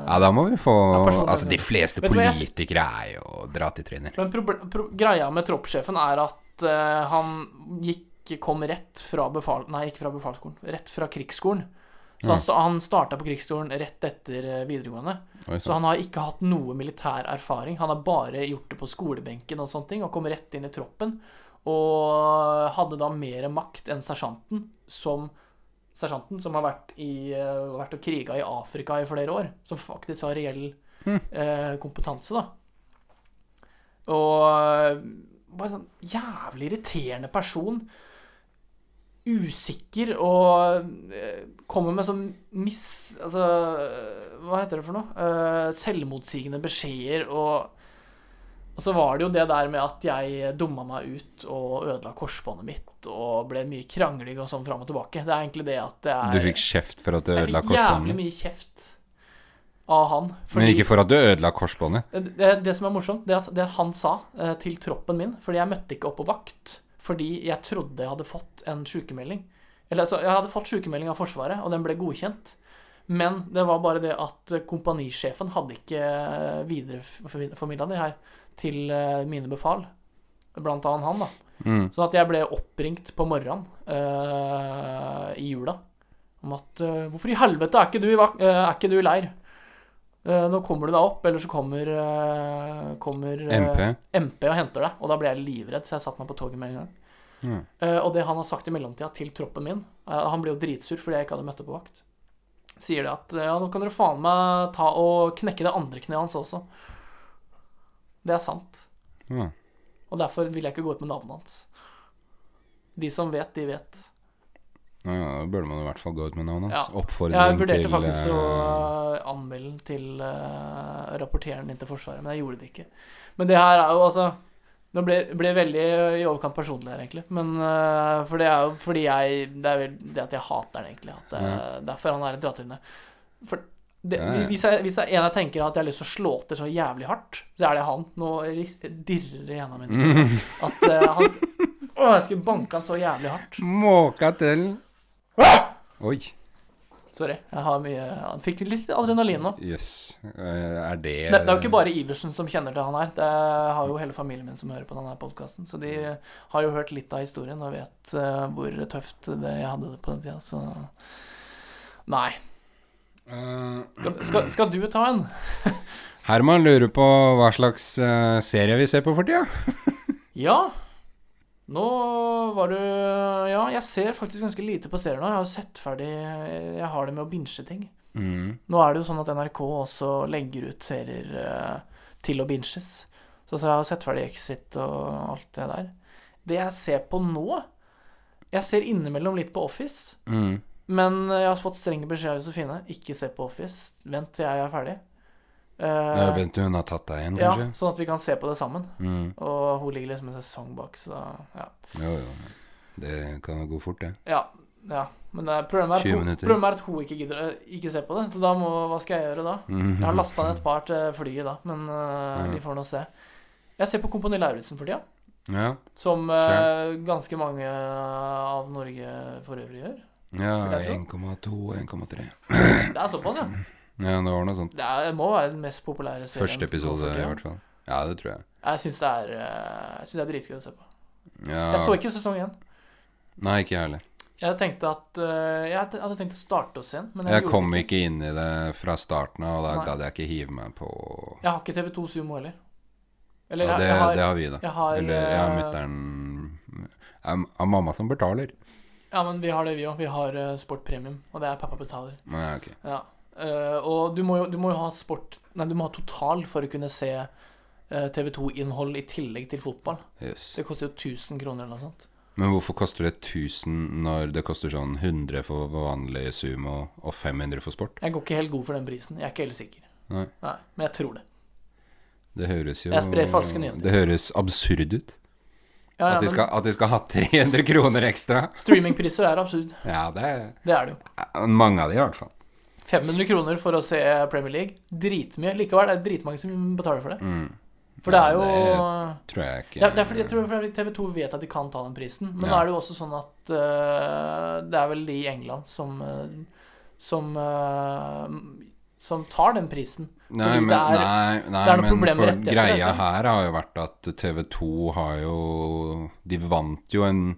Speaker 1: Ja, da må vi få
Speaker 2: Ja.
Speaker 1: Altså, de fleste politikere er jo dra til trynet.
Speaker 2: Men greia med troppssjefen er at uh, han gikk kom rett fra befal... Nei, ikke fra befalsskolen. Rett fra krigsskolen. Så han, sta han starta på krigsskolen rett etter videregående.
Speaker 1: Oi,
Speaker 2: Så han har ikke hatt noe militær erfaring. Han har bare gjort det på skolebenken og sånne ting, og kom rett inn i troppen. Og hadde da mer makt enn sersjanten, som Sersjanten som har vært, i, eh, vært og kriga i Afrika i flere år. Som faktisk har reell eh, kompetanse, da. Og eh, bare sånn jævlig irriterende person. Usikker og eh, kommer med sånn mis... Altså Hva heter det for noe? Eh, selvmotsigende beskjeder og og så var det jo det der med at jeg dumma meg ut og ødela korsbåndet mitt og ble mye krangling og sånn fram og tilbake. Det er egentlig det at det er
Speaker 1: Du fikk kjeft for at du ødela korsbåndet?
Speaker 2: Jeg fikk jævlig mye kjeft av han.
Speaker 1: Men ikke for at du ødela korsbåndet?
Speaker 2: det, det, det som er morsomt, det er at det han sa eh, til troppen min Fordi jeg møtte ikke opp på vakt fordi jeg trodde jeg hadde fått en sykemelding. Eller altså, jeg hadde fått sykemelding av Forsvaret, og den ble godkjent. Men det var bare det at kompanisjefen hadde ikke videreformidla det her til eh, mine befal. Blant annet han, da.
Speaker 1: Mm.
Speaker 2: Sånn at jeg ble oppringt på morgenen uh, i jula om at uh, Hvorfor i helvete er ikke du i, eh, er ikke du i leir? Nå kommer du deg opp, eller så kommer, kommer
Speaker 1: MP?
Speaker 2: MP og henter deg. Og da ble jeg livredd, så jeg satte meg på toget med en gang.
Speaker 1: Mm.
Speaker 2: Og det han har sagt i mellomtida til troppen min Han ble jo dritsur fordi jeg ikke hadde møtt opp på vakt. Sier det at ja, nå kan dere faen meg ta og knekke det andre kneet hans også. Det er sant.
Speaker 1: Ja.
Speaker 2: Og derfor vil jeg ikke gå ut med navnet hans. De som vet, de vet.
Speaker 1: Ja, da burde man i hvert fall gå ut med navnet hans.
Speaker 2: Ja.
Speaker 1: Oppfordring
Speaker 2: Jeg vurderte
Speaker 1: til
Speaker 2: faktisk å
Speaker 1: eh,
Speaker 2: anmelde den til uh, rapporteren inn til Forsvaret, men jeg gjorde det ikke. Men det her er jo altså Det ble, ble veldig i overkant personlig her, egentlig. Men uh, For det er jo fordi jeg Det er vel det at jeg hater den, egentlig. At det, Derfor han er et drattryne. For det,
Speaker 1: Ja, ja.
Speaker 2: hvis, jeg, hvis jeg, en jeg tenker at jeg har lyst til å slå til så jævlig hardt, så er det han. Nå dirrer det gjennom mine. At uh, han Å, jeg skulle banka han så jævlig hardt.
Speaker 1: Måka til Oi.
Speaker 2: Sorry. Jeg har mye Han fikk litt adrenalin nå.
Speaker 1: Jøss. Yes. Er det
Speaker 2: ne, det er jo ikke bare Iversen som kjenner til han her. Det har jo hele familien min som hører på denne podkasten. Så de har jo hørt litt av historien og vet eh, hvor tøft det jeg hadde det på den tida. Så nei.
Speaker 1: Eh,
Speaker 2: Skal, skal, skal du ta en?
Speaker 1: Herman lurer på hva slags eh, serie vi ser på for tida.
Speaker 2: Ja. Nå var du Ja, jeg ser faktisk ganske lite på serier nå. Jeg har jo sett ferdig Jeg har det med å binge ting.
Speaker 1: Mm.
Speaker 2: Nå er det jo sånn at NRK også legger ut serier eh, til å binges. Så, så jeg har sett ferdig Exit og alt det der. Det jeg ser på nå Jeg ser innimellom litt på Office.
Speaker 1: Mm.
Speaker 2: Men jeg har fått strenge beskjed av Josefine. Ikke se på Office. Vent til jeg er ferdig.
Speaker 1: Jeg venter til hun har tatt deg igjen,
Speaker 2: ja,
Speaker 1: kanskje.
Speaker 2: sånn at vi kan se på det sammen.
Speaker 1: Mm.
Speaker 2: Og hun ligger liksom en sesong bak, så ja.
Speaker 1: Jo, jo. Det kan gå fort, det.
Speaker 2: Ja, ja. Men det er, problemet, er hun, problemet er at hun ikke gidder eh, ikke se på det. Så da må Hva skal jeg gjøre da?
Speaker 1: Mhm.
Speaker 2: Jeg har lasta ned et par til flyet da, men uh,
Speaker 1: Ja.
Speaker 2: vi får nå se. Jeg ser på Kompani Lauritzen for tida,
Speaker 1: Ja,
Speaker 2: som eh, ganske mange av Norge for øvrig gjør.
Speaker 1: ja
Speaker 2: Vil jeg
Speaker 1: 1,2, 1,3.
Speaker 2: Det er såpass, ja.
Speaker 1: Ja, det var noe sånt.
Speaker 2: Det er, må være den mest populære serien.
Speaker 1: Første episode, i hvert fall. Ja, det tror jeg.
Speaker 2: Jeg syns det er eh, synes det er dritgøy å se på.
Speaker 1: Ja.
Speaker 2: Jeg så ikke sesong én.
Speaker 1: Nei, ikke jeg heller.
Speaker 2: Jeg tenkte at eh, Jeg hadde- tenkt å starte oss igjen. men jeg,
Speaker 1: Jeg kom
Speaker 2: det
Speaker 1: ikke inn i det fra starten av, og da gadd jeg ikke hive meg på
Speaker 2: Jeg har ikke TV2 Sumo heller. Eller
Speaker 1: Ja, det,
Speaker 2: jeg har,
Speaker 1: det har vi, da.
Speaker 2: jeg har
Speaker 1: Eller jeg har
Speaker 2: eh,
Speaker 1: mutter'n Jeg har mamma som betaler.
Speaker 2: Ja, men vi har det, vi òg. Vi har Sport Premium, og det er pappa betaler.
Speaker 1: Nei, ok.
Speaker 2: Ja. Eh, og du må, jo, du må jo ha sport Nei, du må ha total for å kunne se uh, TV2-innhold i tillegg til fotball.
Speaker 1: Yes.
Speaker 2: Det koster jo 1000 kroner eller noe sånt.
Speaker 1: Men hvorfor koster det 1000 når det koster sånn 100 for vanlig sumo og 500 for sport?
Speaker 2: Jeg går ikke helt god for den prisen. Jeg er ikke helt sikker.
Speaker 1: Nei.
Speaker 2: Men jeg tror det.
Speaker 1: Det høres jo
Speaker 2: Jeg sprer falske nyheter.
Speaker 1: Det høres absurd ut.
Speaker 2: Ja, ja,
Speaker 1: At de, skal, at de skal ha 300 kroner ekstra.
Speaker 2: streamingpriser er absurd.
Speaker 1: Ja, det
Speaker 2: Det er det jo.
Speaker 1: mange av de i hvert fall.
Speaker 2: 500 kroner for å se Premier League. Dritmye. Likevel det er det dritmange som betaler for det.
Speaker 1: Mm.
Speaker 2: For det er jo
Speaker 1: det tror jeg ikke
Speaker 2: Ja, det er fordi jeg tror fordi TV2 vet at de kan ta den prisen. Men
Speaker 1: Ja.
Speaker 2: nå er det jo også sånn at uh, det er vel de i England som uh, som uh, som tar den prisen.
Speaker 1: Nei,
Speaker 2: Fordi
Speaker 1: men,
Speaker 2: det er-
Speaker 1: nei, nei,
Speaker 2: det er
Speaker 1: men for greia her har jo vært at TV2 har jo De vant jo en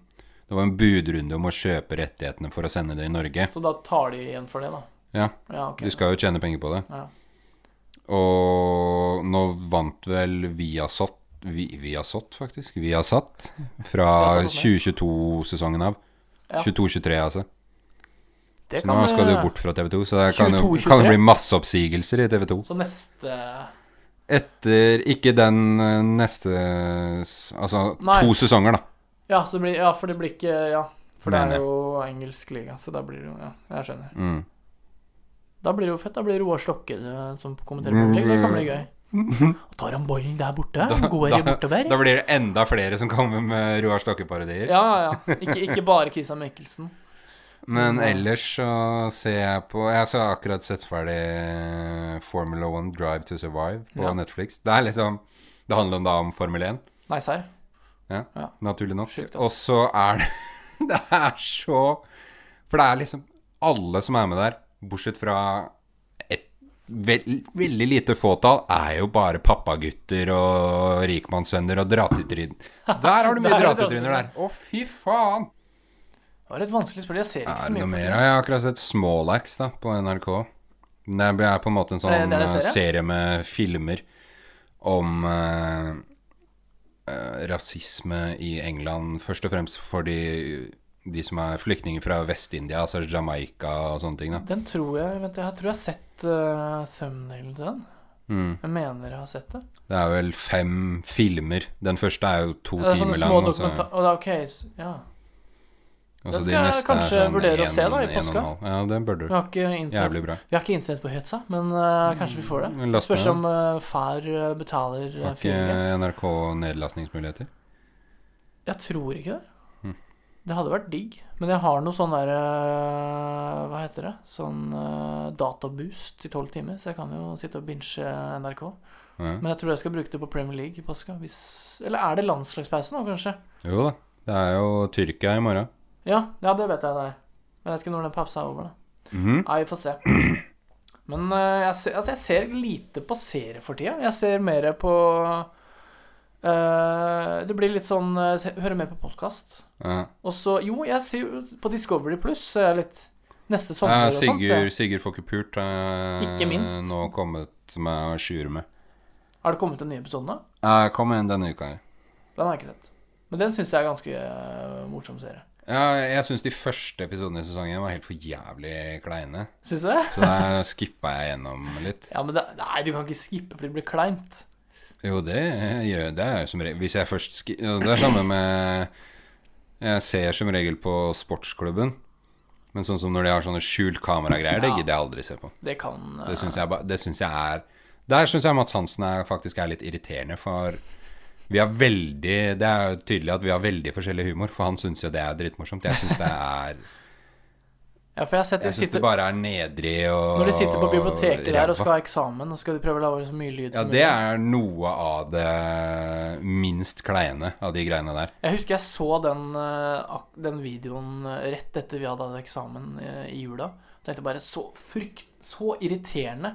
Speaker 1: Det var en budrunde om å kjøpe rettighetene for å sende det i Norge.
Speaker 2: Så da tar de igjen for det, da.
Speaker 1: Ja,
Speaker 2: Ja, okay.
Speaker 1: de skal jo tjene penger på det.
Speaker 2: Ja.
Speaker 1: Og nå vant vel Viasat Vi, Viasat, faktisk. Viasat. Fra
Speaker 2: Viasat også
Speaker 1: 2022-sesongen av.
Speaker 2: Ja.
Speaker 1: 22-23, altså.
Speaker 2: Det
Speaker 1: Så nå skal det jo bort fra TV2, så det kan jo kan jo bli masse oppsigelser i TV2.
Speaker 2: Så neste
Speaker 1: Etter Ikke den eh, neste Altså
Speaker 2: Nei.
Speaker 1: to sesonger, da.
Speaker 2: Ja, så det blir, ja, for det blir ikke Ja, for det er jo engelsk liga, så da blir det jo Ja, jeg skjønner.
Speaker 1: Mm.
Speaker 2: Da blir det jo fett. Da blir det Roar Stokke eh, som kommenterer League. Det kan bli gøy. Og tar han ballen der borte? Går da, bortover?
Speaker 1: Da blir det enda flere som kommer med Roar Stokke-parodier.
Speaker 2: Ja, ja. ja. Ikke, ikke bare Christian Mikkelsen.
Speaker 1: Men ellers så ser jeg på Jeg har akkurat sett ferdig Formula One Drive to Survive på
Speaker 2: Ja.
Speaker 1: Netflix. Det er liksom Det handler om da om Formel 1,
Speaker 2: Nei, serr.
Speaker 1: naturlig nok. Og så er det Det er så For det er liksom alle som er med der, bortsett fra et vel- veldig lite fåtall, er jo bare pappagutter og rikmannssønner og dratetryn. Der har du mye
Speaker 2: er
Speaker 1: dratetryner der. Å, fy faen!
Speaker 2: Det var et vanskelig spørsmål. Jeg ser ikke så mye på det.
Speaker 1: Jeg har akkurat sett Smålax da, på NRK. Det er på en måte en sånn
Speaker 2: Det det
Speaker 1: eh,
Speaker 2: serie?
Speaker 1: med filmer om eh, eh, rasisme i England. Først og fremst for de, de som er flyktninger fra Vest-India, altså Jamaica og sånne ting. da.
Speaker 2: Den tror jeg Vent, jeg tror jeg har sett uh, thumbnail til den.
Speaker 1: Mm.
Speaker 2: Jeg mener jeg har sett det.
Speaker 1: Det er vel fem filmer. Den første er jo to
Speaker 2: Det er
Speaker 1: timer lang. Og så,
Speaker 2: og det er ok, s- ja.
Speaker 1: Også
Speaker 2: Det skal
Speaker 1: de
Speaker 2: jeg kanskje
Speaker 1: sånn
Speaker 2: vurdere å se da, i påska.
Speaker 1: Ja, det bør du.
Speaker 2: Vi har ikke internett, vi har ikke internett på Høtsa, men uh, kanskje vi får det. Spørs om uh, far betaler
Speaker 1: Har ikke NRK nedlastningsmuligheter?
Speaker 2: Jeg tror ikke det. Det hadde vært digg. Men jeg har noe sånn der eh, Hva heter det? Sånn uh, databoost i tolv timer, så jeg kan jo sitte og binge eh, NRK.
Speaker 1: Ja.
Speaker 2: Men jeg tror jeg skal bruke det på Premier League i påska. Hvis, eller er det landslagspause nå, kanskje?
Speaker 1: Jo da. Det er jo Tyrkia i morgen.
Speaker 2: Ja, ja det vet jeg det er. Jeg vet ikke når den pausa er over, da.
Speaker 1: Mhm.
Speaker 2: Nei, vi får se. Men uh, jeg, ser, altså, jeg ser lite på serie for tida. Jeg ser mer på eh, Det blir litt sånn uh, Hører mer på podkast.
Speaker 1: Ja.
Speaker 2: Og så Jo, jeg ser jo på Discovery Pluss litt Neste sommer
Speaker 1: Ja,
Speaker 2: og sånt. jeg.
Speaker 1: Sigurd, Sigurd får ikke pult. Uh,
Speaker 2: Ikke minst.
Speaker 1: Nå kommet med skjure med.
Speaker 2: Har det kommet en ny episode nå?
Speaker 1: Uh, kom igjen denne uka her.
Speaker 2: Den har jeg ikke sett. Men den syns jeg er ganske uh, morsom serie.
Speaker 1: Ja, jeg syns de første episodene i sesongen var helt for jævlig kleine.
Speaker 2: Syns du det?
Speaker 1: Så da skippa jeg gjennom litt.
Speaker 2: Ja, men det, Nei, du kan ikke skippe fordi det blir kleint.
Speaker 1: Jo, det gjør det er som regel Hvis jeg først skriver, Det er samme med Jeg ser som regel på sportsklubben. Men sånn som når de har sånne skjult kameragreier, det
Speaker 2: Ja.
Speaker 1: gidder jeg aldri se på.
Speaker 2: Det kan uh...
Speaker 1: Det syns jeg, det synes jeg er Der syns jeg Mats Hansen er, faktisk er litt irriterende, for vi har veldig Det er jo tydelig at vi har veldig forskjellig humor, for han syns jo det er dritmorsomt. Jeg syns det er
Speaker 2: Ja, for jeg har sett de
Speaker 1: Jeg syns det bare er nedrig og
Speaker 2: Når de sitter på biblioteket der og skal ha eksamen, og skal de prøve å lage så mye lyd
Speaker 1: Ja,
Speaker 2: som
Speaker 1: det er noe av det minst kleine av de greiene der.
Speaker 2: Jeg husker jeg så den, eh, den videoen eh, rett etter vi hadde hatt eksamen eh, i jula. Tenkte bare så frykt, så irriterende.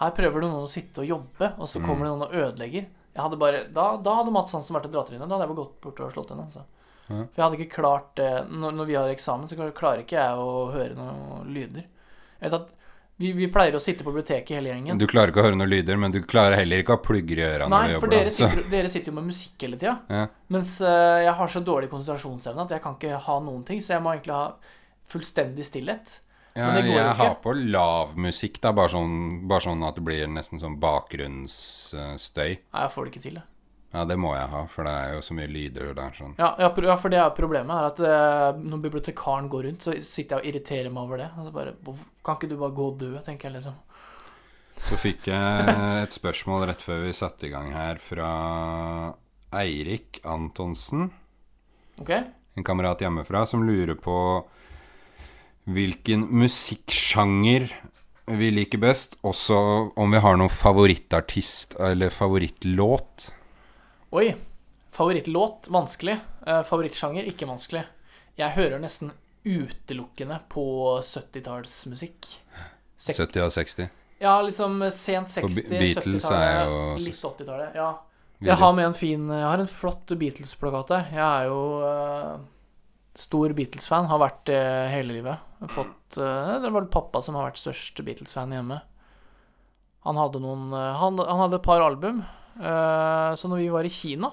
Speaker 2: Her prøver noen å sitte og jobbe, og så
Speaker 1: Mm.
Speaker 2: kommer det noen og ødelegger. Jeg hadde bare, da, da hadde Mats Hansen vært et dratryne. Da hadde jeg bare gått bort og slått henne. Altså.
Speaker 1: Ja.
Speaker 2: For jeg hadde ikke klart det når, når vi har eksamen, så klarer ikke jeg å høre noen lyder. Jeg vet at vi, vi pleier å sitte på biblioteket hele gjengen.
Speaker 1: Du klarer ikke å høre noen lyder, men du klarer heller ikke å ha plugger i øra når
Speaker 2: Nei,
Speaker 1: du
Speaker 2: for
Speaker 1: jobber. da,
Speaker 2: sitter, dere sitter jo med musikk hele tida.
Speaker 1: Ja.
Speaker 2: Mens eh, jeg har så dårlig konsentrasjonsevne at jeg kan ikke ha noen ting. Så jeg må egentlig ha fullstendig stillhet.
Speaker 1: Ja,
Speaker 2: Men det går
Speaker 1: jeg
Speaker 2: ikke.
Speaker 1: har på lav musikk, da, bare sånn, bare sånn at det blir nesten sånn bakgrunnsstøy.
Speaker 2: Nei, jeg får det ikke til. det.
Speaker 1: Ja, det må jeg ha, for det er jo så mye lyder der. Sånn.
Speaker 2: Ja, ja, ja, for det er problemet. er at eh, Når bibliotekaren går rundt, så sitter jeg og irriterer meg over det. Altså bare, kan ikke du bare gå og dø, tenker jeg liksom.
Speaker 1: Så fikk jeg et spørsmål rett før vi satte i gang her fra Eirik Antonsen,
Speaker 2: Ok?
Speaker 1: en kamerat hjemmefra, som lurer på hvilken musikksjanger vi liker best, også om vi har noen favorittartist eller favorittlåt.
Speaker 2: Oi. Favorittlåt vanskelig. Eh, favorittsjanger ikke vanskelig. Jeg hører nesten utelukkende på 70-tallsmusikk. Sek-
Speaker 1: 70 og 60.
Speaker 2: Ja, liksom sent 60,
Speaker 1: Be- Beatles er jo
Speaker 2: 70-tallet, litt 80-tallet. Ja. Jeg har med en fin Jeg har en flott Beatles-plakat der. Jeg er jo eh, stor Beatles-fan. Har vært det hele livet. Fått, eh, det var pappa som har vært størst Beatles-fan hjemme. Han hadde noen han, han hadde et par album. Eh, så når vi var i Kina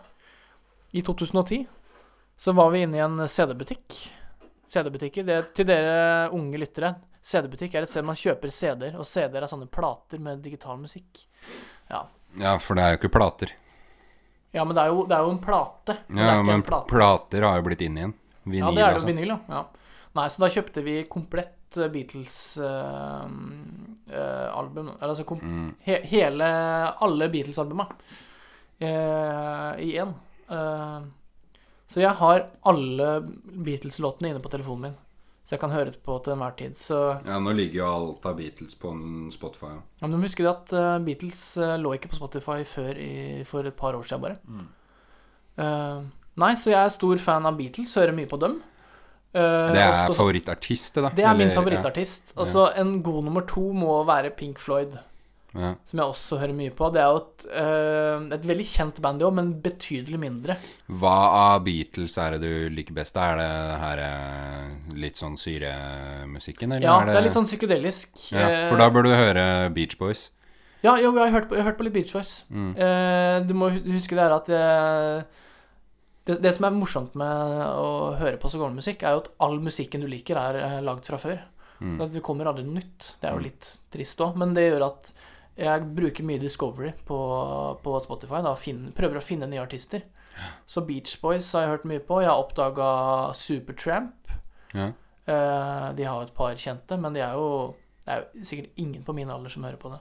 Speaker 2: i 2010, så var vi inne i en CD-butikk. CD-butikker. Det, til dere unge lyttere. CD-butikk er et sted man kjøper CD-er, og CD-er er sånne plater med digital musikk.
Speaker 1: Ja, for det er jo ikke plater.
Speaker 2: Ja, men det er jo, det er jo en plate.
Speaker 1: Ja, men
Speaker 2: en plate.
Speaker 1: plater har jo blitt inn igjen. Vinyl,
Speaker 2: Ja, det er det
Speaker 1: altså.
Speaker 2: jo vinyl, ja. ja. Nei, så da kjøpte vi komplett eh, Beatles-album. Eller altså
Speaker 1: Mm.
Speaker 2: he, hele Alle Beatles-albuma eh, i én. Eh, så jeg har alle Beatles-låtene inne på telefonen min. Så jeg kan høre det på til enhver tid. Så
Speaker 1: Ja, nå ligger jo alt av Beatles på Spotify. ja.
Speaker 2: ja, men du at uh, Beatles uh, lå ikke på Spotify før i, for et par år siden bare.
Speaker 1: Mm.
Speaker 2: Uh, nei, så jeg er stor fan av Beatles, hører mye på dem. Eh,
Speaker 1: Det er
Speaker 2: også-
Speaker 1: favorittartist, det, da?
Speaker 2: Det er min
Speaker 1: favorittartist.
Speaker 2: favorittartist. Altså, en god nummer to må være Pink Floyd,
Speaker 1: Ja. Ja.
Speaker 2: som jeg også hører mye på. Det er jo et, uh, et veldig kjent band, jo, men betydelig mindre.
Speaker 1: Hva av Beatles er det du liker best? Er det det her eh, litt sånn syremusikken, eller
Speaker 2: Ja,
Speaker 1: er
Speaker 2: det er litt sånn psykedelisk.
Speaker 1: ja, For da bør du høre Beach Boys.
Speaker 2: Ja, jo, jeg har hørt på, jeg har hørt på litt Beach Boys.
Speaker 1: Mm.
Speaker 2: Uh, du må huske det her at eh, det, det som er morsomt med å høre på så gammel musikk, er jo at all musikken du liker, er eh, lagd fra før.
Speaker 1: Mm.
Speaker 2: Det kommer aldri noe nytt. Det er jo
Speaker 1: Mm.
Speaker 2: litt trist òg, men det gjør at jeg bruker mye Discovery på, på Spotify. Da, finn, prøver å finne nye artister. Så Beach Boys har jeg hørt mye på. Jeg har oppdaga Supertramp.
Speaker 1: Ja.
Speaker 2: Eh, de har et par kjente, men de er jo det er jo sikkert ingen på min alder som hører på det.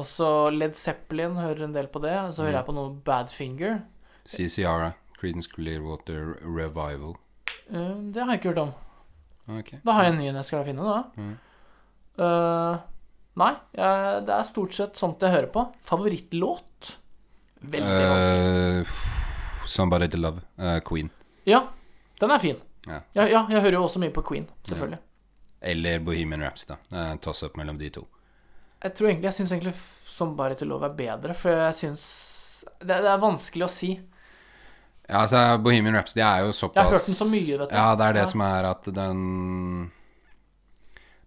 Speaker 2: Og så Led Zeppelin hører en del på det. Så hører
Speaker 1: Mm.
Speaker 2: jeg på noe Badfinger.
Speaker 1: CCR, Creedence Clearwater Revival.
Speaker 2: Uh, det har jeg ikke hørt om.
Speaker 1: Okay.
Speaker 2: Da har jeg en ny en jeg skal finne, da.
Speaker 1: Mm.
Speaker 2: Uh, nei, jeg, det er stort sett sånt jeg hører på. Favorittlåt? Veldig vanskelig.
Speaker 1: Uh, Somebody to Love. Uh, Queen.
Speaker 2: Ja, den er fin.
Speaker 1: Ja.
Speaker 2: Ja, ja, jeg hører jo også mye på Queen, selvfølgelig.
Speaker 1: Eller Bohemian Raps, da. Er toss-up mellom de to.
Speaker 2: Jeg tror egentlig, jeg syns egentlig Somebody to Love er bedre, for jeg syns det, det er vanskelig å si.
Speaker 1: Ja, altså Bohemian Rhapsody er jo såpass
Speaker 2: Jeg har hørt den så mye, vet du.
Speaker 1: Ja, det er det
Speaker 2: Ja.
Speaker 1: som er at den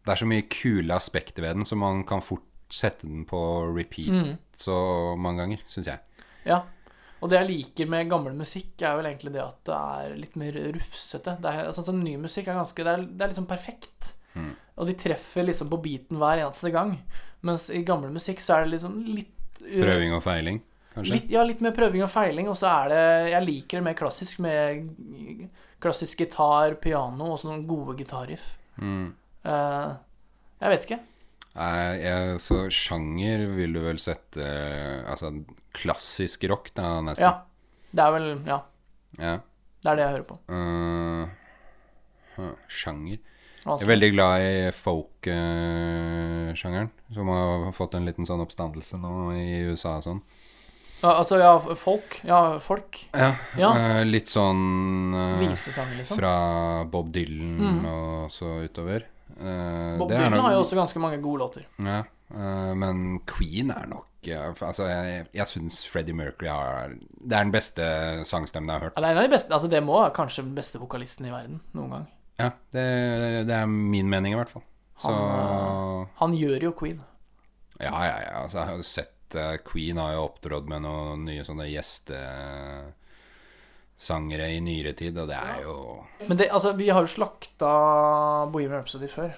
Speaker 1: Det er så mye kule aspekter ved den, så man kan fort sette den på repeat
Speaker 2: Mm.
Speaker 1: så mange ganger, syns jeg.
Speaker 2: Ja. Og det jeg liker med gammel musikk, er vel egentlig det at det er litt mer rufsete. Det er, sånn som Ny musikk er ganske Det er, det er liksom perfekt.
Speaker 1: Mm.
Speaker 2: Og de treffer liksom på beaten hver eneste gang. Mens i gammel musikk så er det liksom litt
Speaker 1: Prøving og feiling, kanskje.
Speaker 2: Litt, ja, litt mer prøving og feiling, og så er det Jeg liker det mer klassisk med klassisk gitar, piano og sånne gode gitarriff.
Speaker 1: Mm.
Speaker 2: Uh, jeg vet ikke.
Speaker 1: Nei, jeg, så sjanger vil du vel sette eh, Altså klassisk rock, da, nesten.
Speaker 2: Ja. Det er vel Ja.
Speaker 1: Ja.
Speaker 2: Det er det jeg hører på.
Speaker 1: Uh, sjanger
Speaker 2: Altså,
Speaker 1: Jeg er veldig glad i folk-sjangeren, som har fått en liten sånn oppstandelse nå i USA og sånn.
Speaker 2: Altså, ja, folk. Ja, folk.
Speaker 1: Ja,
Speaker 2: Ja.
Speaker 1: Uh, litt sånn uh,
Speaker 2: Visesang, liksom.
Speaker 1: Fra Bob Dylan
Speaker 2: Mm.
Speaker 1: og så utover. Uh,
Speaker 2: Bob
Speaker 1: det
Speaker 2: Dylan
Speaker 1: nok-
Speaker 2: har jo også ganske mange gode låter.
Speaker 1: Ja, eh, men Queen er nok Altså, jeg, jeg syns Freddie Mercury har Det er den beste sangstemmen jeg har hørt.
Speaker 2: Ja, det er en av de beste Altså, det må være kanskje den beste vokalisten i verden noen gang.
Speaker 1: Ja, det, det er min mening, i hvert fall. Så
Speaker 2: Han, Han gjør jo Queen.
Speaker 1: Ja, ja, ja. Altså, jeg har jo sett eh, Queen har jo opptrådt med noen nye sånne gjestesangere i nyere tid, og det er jo
Speaker 2: Men det, altså, vi har jo slakta Bohemian Rhapsody før.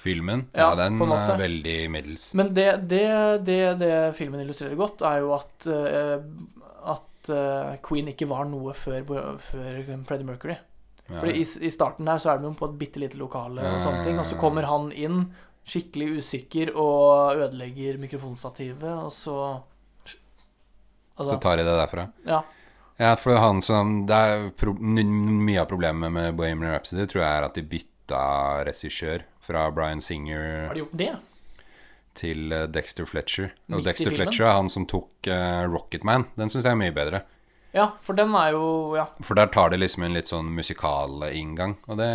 Speaker 1: Filmen,
Speaker 2: Ja,
Speaker 1: ja, den
Speaker 2: på en måte.
Speaker 1: er veldig middels.
Speaker 2: Men det, det, det, det filmen illustrerer godt, er jo at uh, At uh, Queen ikke var noe før, før Freddie Mercury.
Speaker 1: Ja.
Speaker 2: Fordi i, I starten her så er de jo på et bitte lite lokale og sånne ting, og så kommer han inn skikkelig usikker og ødelegger mikrofonstativet, og så Altså,
Speaker 1: Så tar jeg det derfra.
Speaker 2: ja.
Speaker 1: Ja, for han som Det er pro mye av problemet med Bohemian Rhapsody tror jeg er at de bytta regissør fra Bryan Singer
Speaker 2: Har de gjort det?
Speaker 1: til eh, Dexter Fletcher. Og Dexter? Fletcher er han som tok uh, Rocketman. Den syns jeg er mye bedre.
Speaker 2: Ja, for den er jo Ja.
Speaker 1: For der tar det liksom en litt sånn musikalinngang. Og det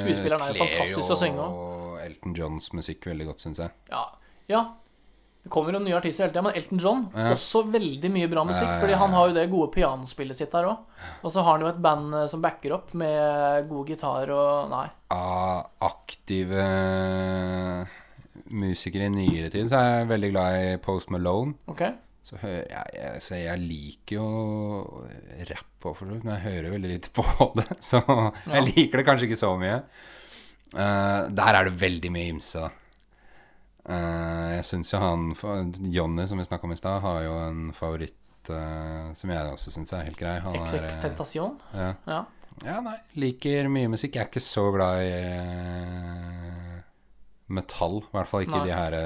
Speaker 2: Skuespilleren er jo fantastisk å synge
Speaker 1: jo Elton Johns musikk veldig godt, syns jeg.
Speaker 2: Ja. ja. Det kommer jo nye artister hele tida, men Elton John
Speaker 1: Ja.
Speaker 2: også veldig mye bra musikk.
Speaker 1: Ja.
Speaker 2: Fordi han har jo det gode pianospillet sitt der òg. Og så har han jo et band eh, som backer opp med god gitar og Nei.
Speaker 1: Av aktive musikere i nyere tid så er jeg veldig glad i Post Malone.
Speaker 2: Okay.
Speaker 1: Så jeg, jeg, så jeg liker jo rapp òg, for så vidt, men jeg hører veldig lite på det. Så jeg liker det kanskje ikke så mye. Eh, der er det veldig mye ymse, da. Eh, jeg syns jo han Jonny, som vi snakka om i stad, har jo en favoritt uh, som jeg også syns er helt grei. Han
Speaker 2: XX Tentasjon.
Speaker 1: ja.
Speaker 2: Ja.
Speaker 1: ja, nei. Liker mye musikk. Jeg er ikke så glad i uh, metall. I hvert fall ikke
Speaker 2: Nei.
Speaker 1: de her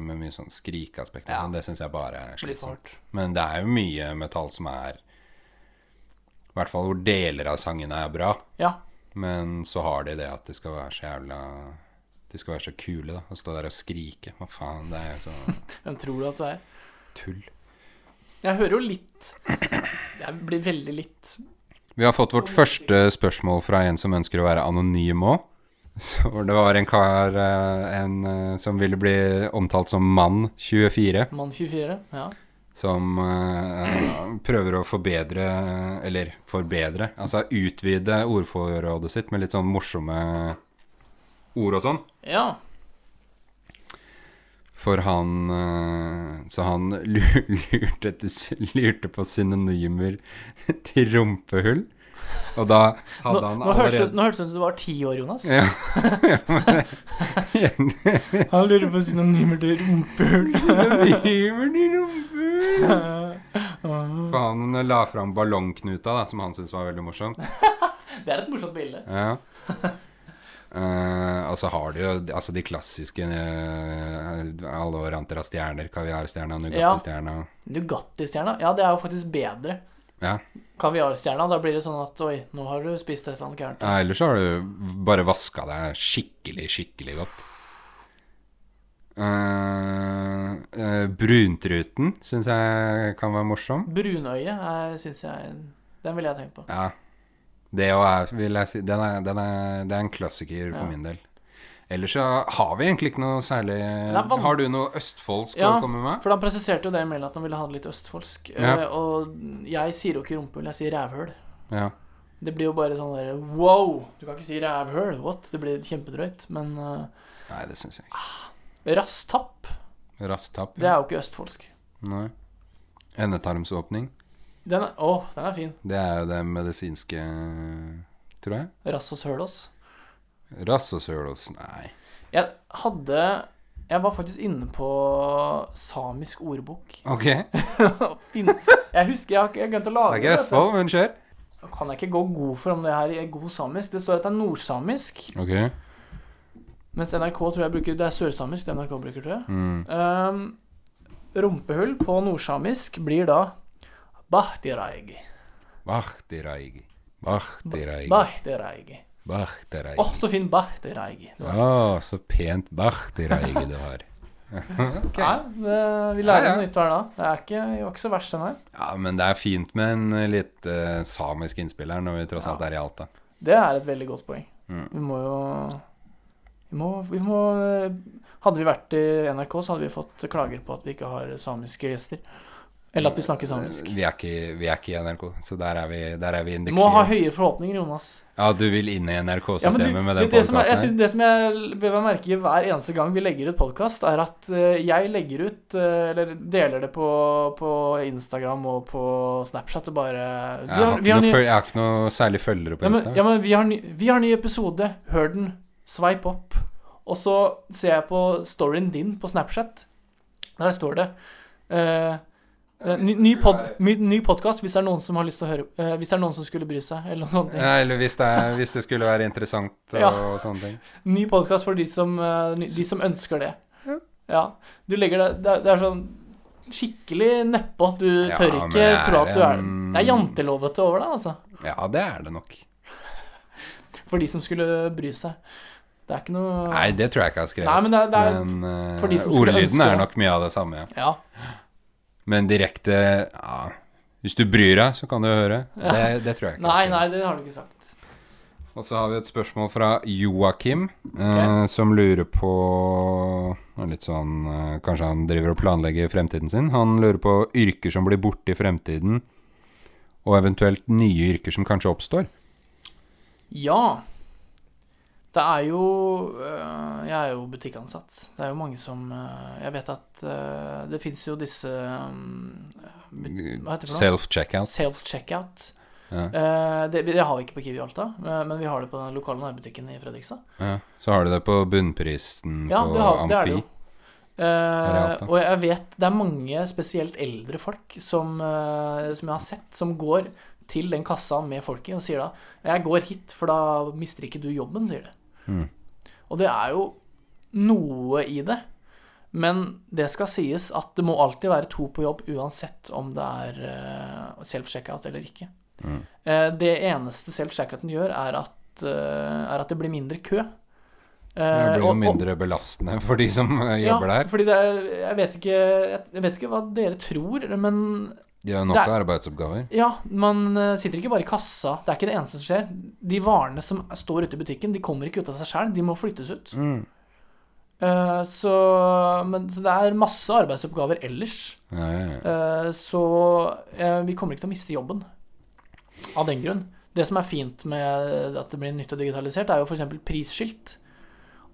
Speaker 1: med mye sånn skrikeaspekter.
Speaker 2: Ja.
Speaker 1: Det syns jeg bare er slitsomt. Men det er jo mye metall som er I hvert fall hvor deler av sangene er bra.
Speaker 2: ja.
Speaker 1: Men så har de det at de skal være så jævla De skal være så kule, da. Å stå der og skrike. Hva faen, det er jo så
Speaker 2: Hvem tror du at du er?
Speaker 1: tull.
Speaker 2: Jeg hører jo litt Jeg blir veldig litt
Speaker 1: Vi har fått vårt første spørsmål fra en som ønsker å være anonym òg. Det var en kar eh, en, eh, som ville bli omtalt som mann 24,
Speaker 2: Mann 24. Ja.
Speaker 1: Som uh, prøver å forbedre Eller forbedre, altså utvide ordforrådet sitt med litt sånn morsomme ord og sånn.
Speaker 2: ja.
Speaker 1: For han uh, Så han lurte, lurte på synonymer til rumpehull. Og da hadde han
Speaker 2: nå han
Speaker 1: allerede
Speaker 2: nå hørtes det ut som du var ti år, Jonas.
Speaker 1: Ja. ja men,
Speaker 2: Han lurer på synonymer til rumpehull.
Speaker 1: Synonymer til rumpehull. For han la fram ballongknuta, da, som han syntes var veldig morsomt.
Speaker 2: Det er et morsomt bilde.
Speaker 1: Ja. Uh, altså har du jo altså de klassiske uh, alle varianter av stjerner. Kaviarstjerna, Nugatti-stjerna.
Speaker 2: Nugatti-stjerna? Ja, det er jo faktisk bedre.
Speaker 1: Ja.
Speaker 2: Kaviarstjerna, da blir det sånn at oi, nå har du spist et eller annet gærent.
Speaker 1: ja. Ellers har du bare vaska deg skikkelig, skikkelig godt. Uh, uh, bruntruten syns jeg kan være morsom.
Speaker 2: Brunøye syns jeg Den ville jeg tenkt på.
Speaker 1: Ja. Det òg er, vil jeg si den er, den er, Det er en klassiker for
Speaker 2: Ja.
Speaker 1: min del. Ellers så har vi egentlig ikke noe særlig Har du noe østfoldsk
Speaker 2: Ja,
Speaker 1: å komme med?
Speaker 2: For han presiserte jo det i mailen at han ville ha det litt østfoldsk.
Speaker 1: Ja.
Speaker 2: Eh, og jeg sier jo ikke rumpehull, jeg sier rævhøl.
Speaker 1: Ja.
Speaker 2: Det blir jo bare sånn der wow! Du kan ikke si rævhøl, what? Det blir kjempedrøyt. Men uh,
Speaker 1: Nei, det syns jeg ikke.
Speaker 2: rasstapp
Speaker 1: Rasstapp.
Speaker 2: Det er jo ikke østfoldsk.
Speaker 1: Nei. Endetarmsåpning.
Speaker 2: Den er, å, den er fin.
Speaker 1: Det er jo det medisinske, tror jeg.
Speaker 2: Rass og sølås.
Speaker 1: Nei.
Speaker 2: Jeg hadde Jeg var faktisk inne på samisk ordbok.
Speaker 1: Ok.
Speaker 2: Jeg husker jeg har ikke- glemt å
Speaker 1: Det
Speaker 2: lage
Speaker 1: er ikke Østfold, men.
Speaker 2: Nå kan jeg ikke gå god for om det her er god samisk. Det står at det er nordsamisk.
Speaker 1: Ok.
Speaker 2: Mens NRK tror jeg bruker Det er sørsamisk det NRK bruker, tror jeg.
Speaker 1: Mm.
Speaker 2: Um, rumpehull på nordsamisk blir da bahtiraigi.
Speaker 1: Bahtiraigi. Bahtiraigi.
Speaker 2: Bahtiraigi. Å,
Speaker 1: Vahtiraigi.
Speaker 2: så fin har.
Speaker 1: Å, så pent Vahtiraigi du har. okay.
Speaker 2: Nei, det, vi lærer
Speaker 1: Ja, ja.
Speaker 2: noe nytt hver dag. Det er ikke, ikke så verst, den her.
Speaker 1: Ja, men det er fint med en eh, litt uh, samisk innspiller når vi tross
Speaker 2: Ja.
Speaker 1: alt er i Alta.
Speaker 2: Det er et veldig godt poeng.
Speaker 1: Mm.
Speaker 2: Vi må jo vi må, vi må Hadde vi vært i NRK, så hadde vi fått klager på at vi ikke har samiske gjester. Eller at vi snakker samisk.
Speaker 1: Vi er ikke, vi er ikke i NRK, så der er vi, der er vi
Speaker 2: Du må ha
Speaker 1: høyere
Speaker 2: høye forhåpninger, Jonas.
Speaker 1: Ja, du vil inn i NRK-systemet
Speaker 2: ja,
Speaker 1: med den
Speaker 2: det, som jeg
Speaker 1: podkasten
Speaker 2: synes, det som jeg vil merke hver eneste gang vi legger ut podkast, er at eh, jeg legger ut eh, Eller deler det på, på Instagram og på Snapchat og bare vi
Speaker 1: Jeg, har
Speaker 2: har, vi
Speaker 1: ikke
Speaker 2: har
Speaker 1: noe
Speaker 2: ny,
Speaker 1: jeg har ikke noe særlig følgere på
Speaker 2: ja, men, ja, men vi, har ny, vi har ny episode. Hør den. Sveip opp. Og så ser jeg på storyen din på Snapchat. Der står det eh, Ny, ny, pod, ny, podkast hvis det er noen som har lyst til å høre eh, Hvis det er noen som skulle bry seg, eller noen sånne ting.
Speaker 1: Ja, eller hvis det, er, hvis det skulle være interessant og
Speaker 2: Ja.
Speaker 1: sånne ting.
Speaker 2: Ny podkast for de som, eh, de som ønsker det.
Speaker 1: Ja.
Speaker 2: Ja. Du legger det Det det er sånn skikkelig nedpå. Du tør ikke tro at du er Det er jantelovete over det, altså.
Speaker 1: Ja, det er det nok.
Speaker 2: For de som skulle bry seg. Det er ikke noe
Speaker 1: Nei, det tror jeg ikke jeg har skrevet.
Speaker 2: Nei, men det er- det er
Speaker 1: Men, uh,
Speaker 2: for de som
Speaker 1: ordlyden
Speaker 2: ønske
Speaker 1: er nok mye av det samme.
Speaker 2: Ja.
Speaker 1: Men direkte ja, Hvis du bryr deg, så kan du høre.
Speaker 2: Ja.
Speaker 1: Det, det tror jeg ikke.
Speaker 2: Nei, nei, det har du ikke sagt.
Speaker 1: Og så har vi et spørsmål fra Joakim, eh, som lurer på Litt sånn eh, Kanskje han driver og planlegger fremtiden sin. Han lurer på yrker som blir borte i fremtiden, og eventuelt nye yrker som kanskje oppstår.
Speaker 2: Ja. Det er jo øh, Jeg er jo butikkansatt. Det er jo mange som øh, Jeg vet at øh, det fins jo disse heter det?
Speaker 1: Self-checkout.
Speaker 2: Self-checkout.
Speaker 1: Ja.
Speaker 2: Eh, det, det har vi ikke på Kiwi Alta, eh, men vi har det på den lokale nærbutikken i Fredrikstad.
Speaker 1: Ja. Så har du det på bunnprisen
Speaker 2: Ja,
Speaker 1: på
Speaker 2: det, har, det er det jo.
Speaker 1: Uh,
Speaker 2: og jeg vet det er mange, spesielt eldre folk, som, eh, som jeg har sett, som går til den kassa med folket og sier da 'Jeg går hit, for da mister ikke du jobben', sier de.
Speaker 1: Mm.
Speaker 2: Og det er jo noe i det. Men det skal sies at det må alltid være to på jobb uansett om det er eh, self-checkout eller ikke.
Speaker 1: Mm.
Speaker 2: Eh, det eneste self-checkouten gjør, er at, eh, er at det blir mindre kø.
Speaker 1: Det blir jo mindre belastende for de som jobber
Speaker 2: ja,
Speaker 1: der.
Speaker 2: fordi det er, jeg, vet ikke, jeg vet ikke hva dere tror, men
Speaker 1: De har nok
Speaker 2: er-
Speaker 1: arbeidsoppgaver.
Speaker 2: ja, man eh, sitter ikke bare i kassa. Det er ikke det eneste som skjer. De varene som står ute i butikken, de kommer ikke ut av seg sjøl, de må flyttes ut.
Speaker 1: Mm.
Speaker 2: Uh, så, men så det er masse arbeidsoppgaver ellers.
Speaker 1: Ja, ja, ja.
Speaker 2: Uh, så uh, vi kommer ikke til å miste jobben av den grunn. Det som er fint med at det blir nytt og digitalisert, er jo f.eks. prisskilt.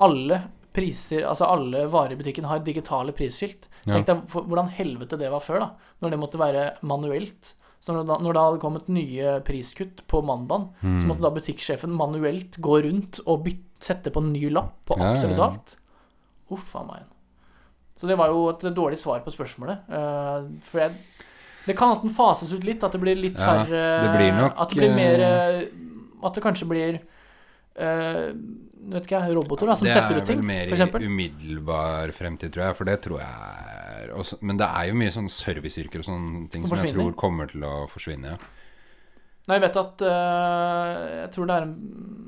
Speaker 2: Alle priser, altså alle varer i butikken har digitale prisskilt.
Speaker 1: Ja.
Speaker 2: Tenk deg hvordan helvete det var før, da. Når det måtte være manuelt. Så når, da- når det hadde kommet nye priskutt på mandagen, så
Speaker 1: Mm.
Speaker 2: måtte da butikksjefen manuelt gå rundt og bytte, sette på en ny lapp på absolutt alt. Uff a meg. Så det var jo et dårlig svar på spørsmålet. Uh, for jeg, det kan at den fases ut litt, at det blir litt
Speaker 1: Ja,
Speaker 2: færre
Speaker 1: det blir nok,
Speaker 2: At det blir mer
Speaker 1: eh,
Speaker 2: At det kanskje blir vet ikke jeg, roboter da, som
Speaker 1: det
Speaker 2: setter
Speaker 1: er
Speaker 2: ut ting,
Speaker 1: vel mer i umiddelbar fremtid, tror jeg. For det tror jeg er også, Men det er jo mye sånn serviceyrker og sånne ting
Speaker 2: Som
Speaker 1: som, jeg tror kommer til å forsvinne. Ja.
Speaker 2: Nei, jeg vet at uh, Jeg tror det er en-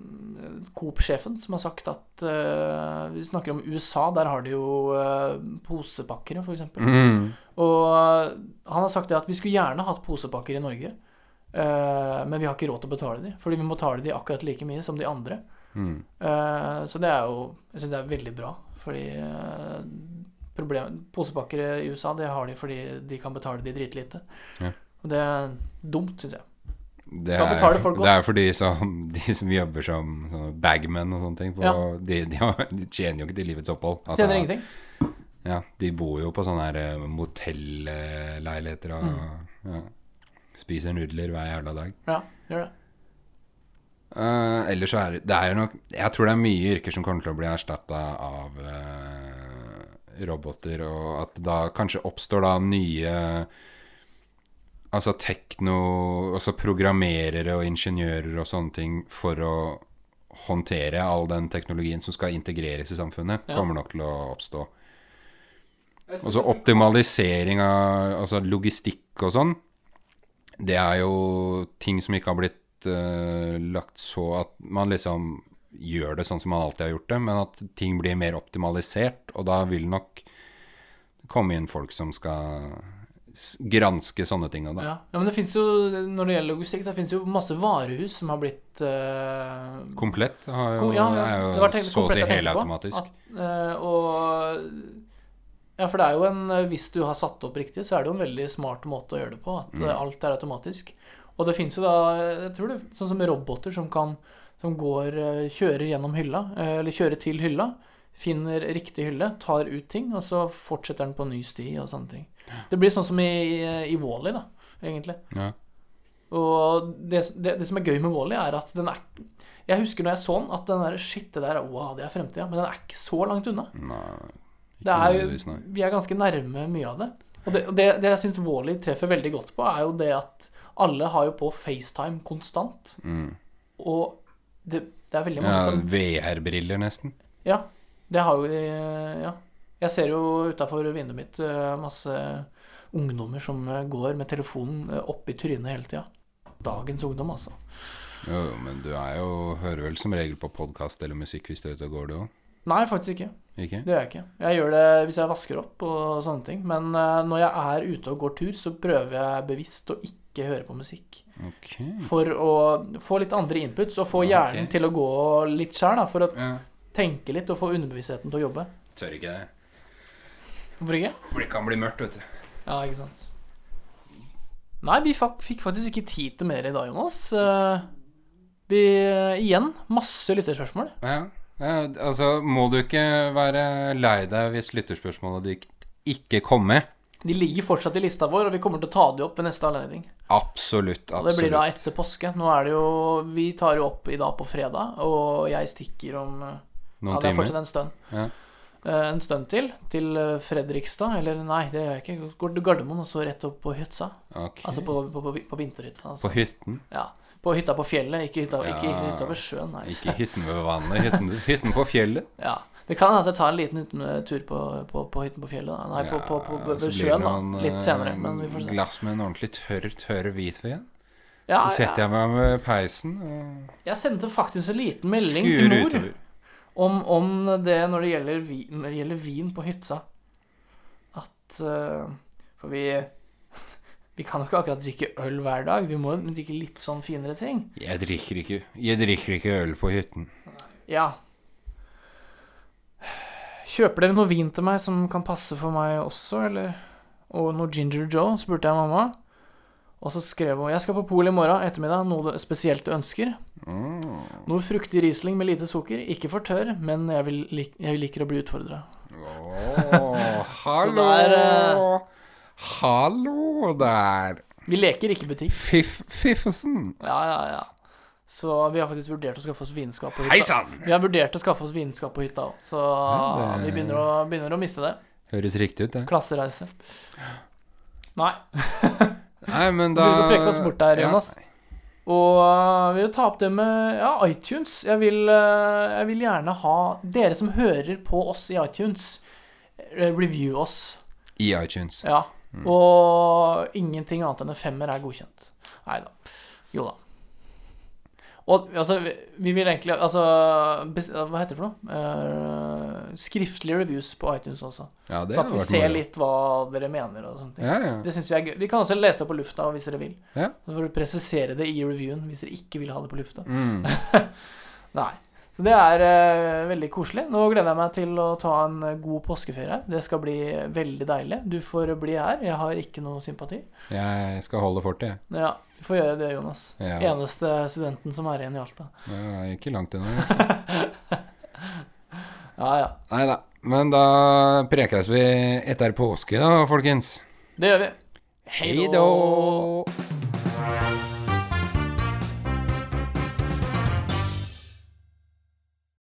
Speaker 2: Coop-sjefen som har sagt at uh, Vi snakker om USA, der har de jo uh, posepakkere, f.eks.
Speaker 1: Mm.
Speaker 2: Og eh, han har sagt det at vi skulle gjerne hatt posepakker i Norge, eh, men vi har ikke råd til å betale de, fordi vi må betale de akkurat like mye som de andre.
Speaker 1: Mm.
Speaker 2: Eh, så det er jo Jeg syns det er veldig bra, fordi eh, problem, Posepakker i USA, det har de fordi de kan betale de dritlite.
Speaker 1: Ja.
Speaker 2: Og det er dumt, syns jeg.
Speaker 1: Det, er, det er for de som, de som jobber som bagmen og sånne ting. På,
Speaker 2: Ja.
Speaker 1: de, de, de tjener jo ikke til livets opphold. Altså,
Speaker 2: Tjener ingenting.
Speaker 1: Ja, de bor jo på sånne her eh, motelleiligheter og ja, spiser nudler hver jævla dag.
Speaker 2: Ja, gjør det.
Speaker 1: Uh, ellers så er det, det er nok Jeg tror det er mye yrker som kommer til å bli erstatta av uh, roboter, og at da kanskje oppstår da nye Altså tekno Altså programmerere og ingeniører og sånne ting for å håndtere all den teknologien som skal integreres i samfunnet,
Speaker 2: Ja.
Speaker 1: kommer nok til å oppstå. Og så optimalisering av altså logistikk og sånn, det er jo ting som ikke har blitt uh, lagt så at man liksom gjør det sånn som man alltid har gjort det, men at ting blir mer optimalisert, og da vil nok komme inn folk som skal granske sånne ting. Da.
Speaker 2: Ja. ja, men det fins jo, når det gjelder logistikk, det fins jo masse varehus som har blitt uh,
Speaker 1: Komplett har jo,
Speaker 2: kom- ja, ja,
Speaker 1: er jo så å si helautomatisk.
Speaker 2: At, eh, og Ja, for det er jo en Hvis du har satt opp riktig, så er det jo en veldig smart måte å gjøre det på. At
Speaker 1: Mm.
Speaker 2: eh, alt er automatisk. Og det fins jo da Jeg tror det sånn som roboter som kan Som går eh, Kjører gjennom hylla, eh, eller kjører til hylla. Finner riktig hylle, tar ut ting, og så fortsetter den på ny sti og sånne ting. Det blir sånn som i, i, Wally, da, egentlig.
Speaker 1: Ja.
Speaker 2: Og det, det, det som er gøy med Wall-E, er at den er Jeg husker når jeg så den, at den der shit, det der Wow, det er fremtida. Men den er ikke så langt unna.
Speaker 1: Nei,
Speaker 2: er, vi er ganske nærme mye av det. Og det, det, det jeg syns Wall-E treffer veldig godt på, er jo det at alle har jo på FaceTime konstant.
Speaker 1: Mm.
Speaker 2: Og det, det er veldig mange
Speaker 1: Ja,
Speaker 2: som
Speaker 1: VR-briller, nesten.
Speaker 2: Ja, det har jo Ja. Jeg ser jo utafor vinduet mitt eh, masse ungdommer som eh, går med telefonen eh, opp i trynet hele tida. Dagens ungdom, altså.
Speaker 1: Jo, jo, men du er jo hører vel som regel på podkast eller musikk hvis du er ute og går, du òg?
Speaker 2: Nei, faktisk ikke.
Speaker 1: Ikke?
Speaker 2: Det gjør jeg ikke. Jeg gjør det hvis jeg vasker opp og sånne ting. Men eh, når jeg er ute og går tur, så prøver jeg bevisst å ikke høre på musikk.
Speaker 1: Okay.
Speaker 2: For å få litt andre inputs, og få
Speaker 1: hjernen
Speaker 2: hjernen til å gå litt sjæl. For å
Speaker 1: Ja.
Speaker 2: tenke litt og få underbevisstheten til å jobbe.
Speaker 1: Tør ikke det.
Speaker 2: Hvorfor ikke?
Speaker 1: For det kan bli mørkt, vet du.
Speaker 2: Ja, ikke sant. Nei, vi fikk faktisk ikke tid til mer i dag, Jonas. Eh, Vi Igjen, masse lytterspørsmål.
Speaker 1: Ja. Ja, altså må du ikke være lei deg hvis lytterspørsmålet ditt ikke kommer.
Speaker 2: De ligger fortsatt i lista vår, og vi kommer til å ta de opp ved neste anledning.
Speaker 1: Absolutt, absolutt.
Speaker 2: Og det blir da etter påske. Nå er det jo Vi tar jo opp i dag på fredag, og jeg stikker om noen
Speaker 1: Noen
Speaker 2: Ja, det er fortsatt en stund.
Speaker 1: Ja.
Speaker 2: Eh, En stund til. Til eh, Fredrikstad. Eller nei, det gjør jeg ikke. Går til Gardermoen og så rett opp på hytta.
Speaker 1: Okay.
Speaker 2: Altså på, på, på, på vinterhytta. Altså.
Speaker 1: På hytten.
Speaker 2: Ja. På hytta på fjellet, ikke hytta, ikke hytta ved sjøen. Nei.
Speaker 1: Ikke hytten ved vannet, hytten, hytten på fjellet.
Speaker 2: Ja. Det kan hende jeg tar en liten tur på, på, på hytten på fjellet. Da. Nei, på, på, på, på,
Speaker 1: Ja,
Speaker 2: sjøen, da. Litt senere.
Speaker 1: eh,
Speaker 2: Men vi får se.
Speaker 1: Glass med en ordentlig tørr, tørr hvitvin.
Speaker 2: Ja,
Speaker 1: Så setter
Speaker 2: ja.
Speaker 1: jeg meg med peisen og
Speaker 2: Jeg sendte faktisk en liten melding til mor om, om det når det gjelder vin, når det gjelder vin på hytta. At uh, For vi Vi kan jo ikke akkurat drikke øl hver dag. Vi må jo drikke litt sånn finere ting.
Speaker 1: Jeg drikker ikke Jeg drikker ikke øl på hytten.
Speaker 2: Ja. Kjøper dere noe vin til meg som kan passe for meg også, eller? Og noe Ginger Joe, spurte jeg mamma. Og så skrev hun Jeg skal på polet i morgen ettermiddag. Noe du- spesielt du ønsker?
Speaker 1: Mm.
Speaker 2: Noe fruktig Riesling med lite sukker. Ikke for tørr, men jeg, vil jeg liker å bli utfordra.
Speaker 1: Oh, hallo!
Speaker 2: der, eh,
Speaker 1: Hallo der!
Speaker 2: Vi leker ikke butikk.
Speaker 1: Fiff, Fiffesen!
Speaker 2: Ja, ja, ja. Så vi har faktisk vurdert å skaffe oss vinskap på
Speaker 1: Hei
Speaker 2: hytta.
Speaker 1: sann!
Speaker 2: Vi har vurdert å skaffe oss vinskap på hytta òg, så
Speaker 1: Ja, det-
Speaker 2: vi begynner å, begynner å miste det.
Speaker 1: Høres riktig ut, det.
Speaker 2: Klassereise. Nei.
Speaker 1: Nei, men da
Speaker 2: vil preke oss bort der,
Speaker 1: Ja.
Speaker 2: Jonas. Og øh, vi vil ta opp det med ja, iTunes. Jeg vil, øh, jeg vil gjerne ha dere som hører på oss i iTunes, øh, review oss.
Speaker 1: I iTunes.
Speaker 2: Ja. Og ingenting annet enn en femmer er godkjent. Nei da. Jo da. Og altså, vi, vi vil egentlig Altså, hva heter det for noe? Uh, skriftlige reviews på iTunes også.
Speaker 1: Ja, det
Speaker 2: Så at vi ser
Speaker 1: moro.
Speaker 2: litt hva dere mener og sånne ting.
Speaker 1: Ja, ja.
Speaker 2: Det syns vi er gøy. Vi kan også lese det på lufta hvis dere vil.
Speaker 1: Ja.
Speaker 2: Så får du presisere det i reviewen hvis dere ikke vil ha det på lufta.
Speaker 1: Mm.
Speaker 2: Nei. Så det er eh, veldig koselig. Nå gleder jeg meg til å ta en god påskeferie. Det skal bli veldig deilig. Du får bli her. Jeg har ikke noe sympati.
Speaker 1: Jeg skal holde fortet, jeg.
Speaker 2: Ja, du får gjøre det, Jonas.
Speaker 1: Ja.
Speaker 2: Eneste studenten som er igjen i Alta.
Speaker 1: Er ikke langt unna.
Speaker 2: Ja, ja.
Speaker 1: Nei da. Men da prekes vi etter påske, da, folkens.
Speaker 2: Det gjør vi.
Speaker 1: Hei då!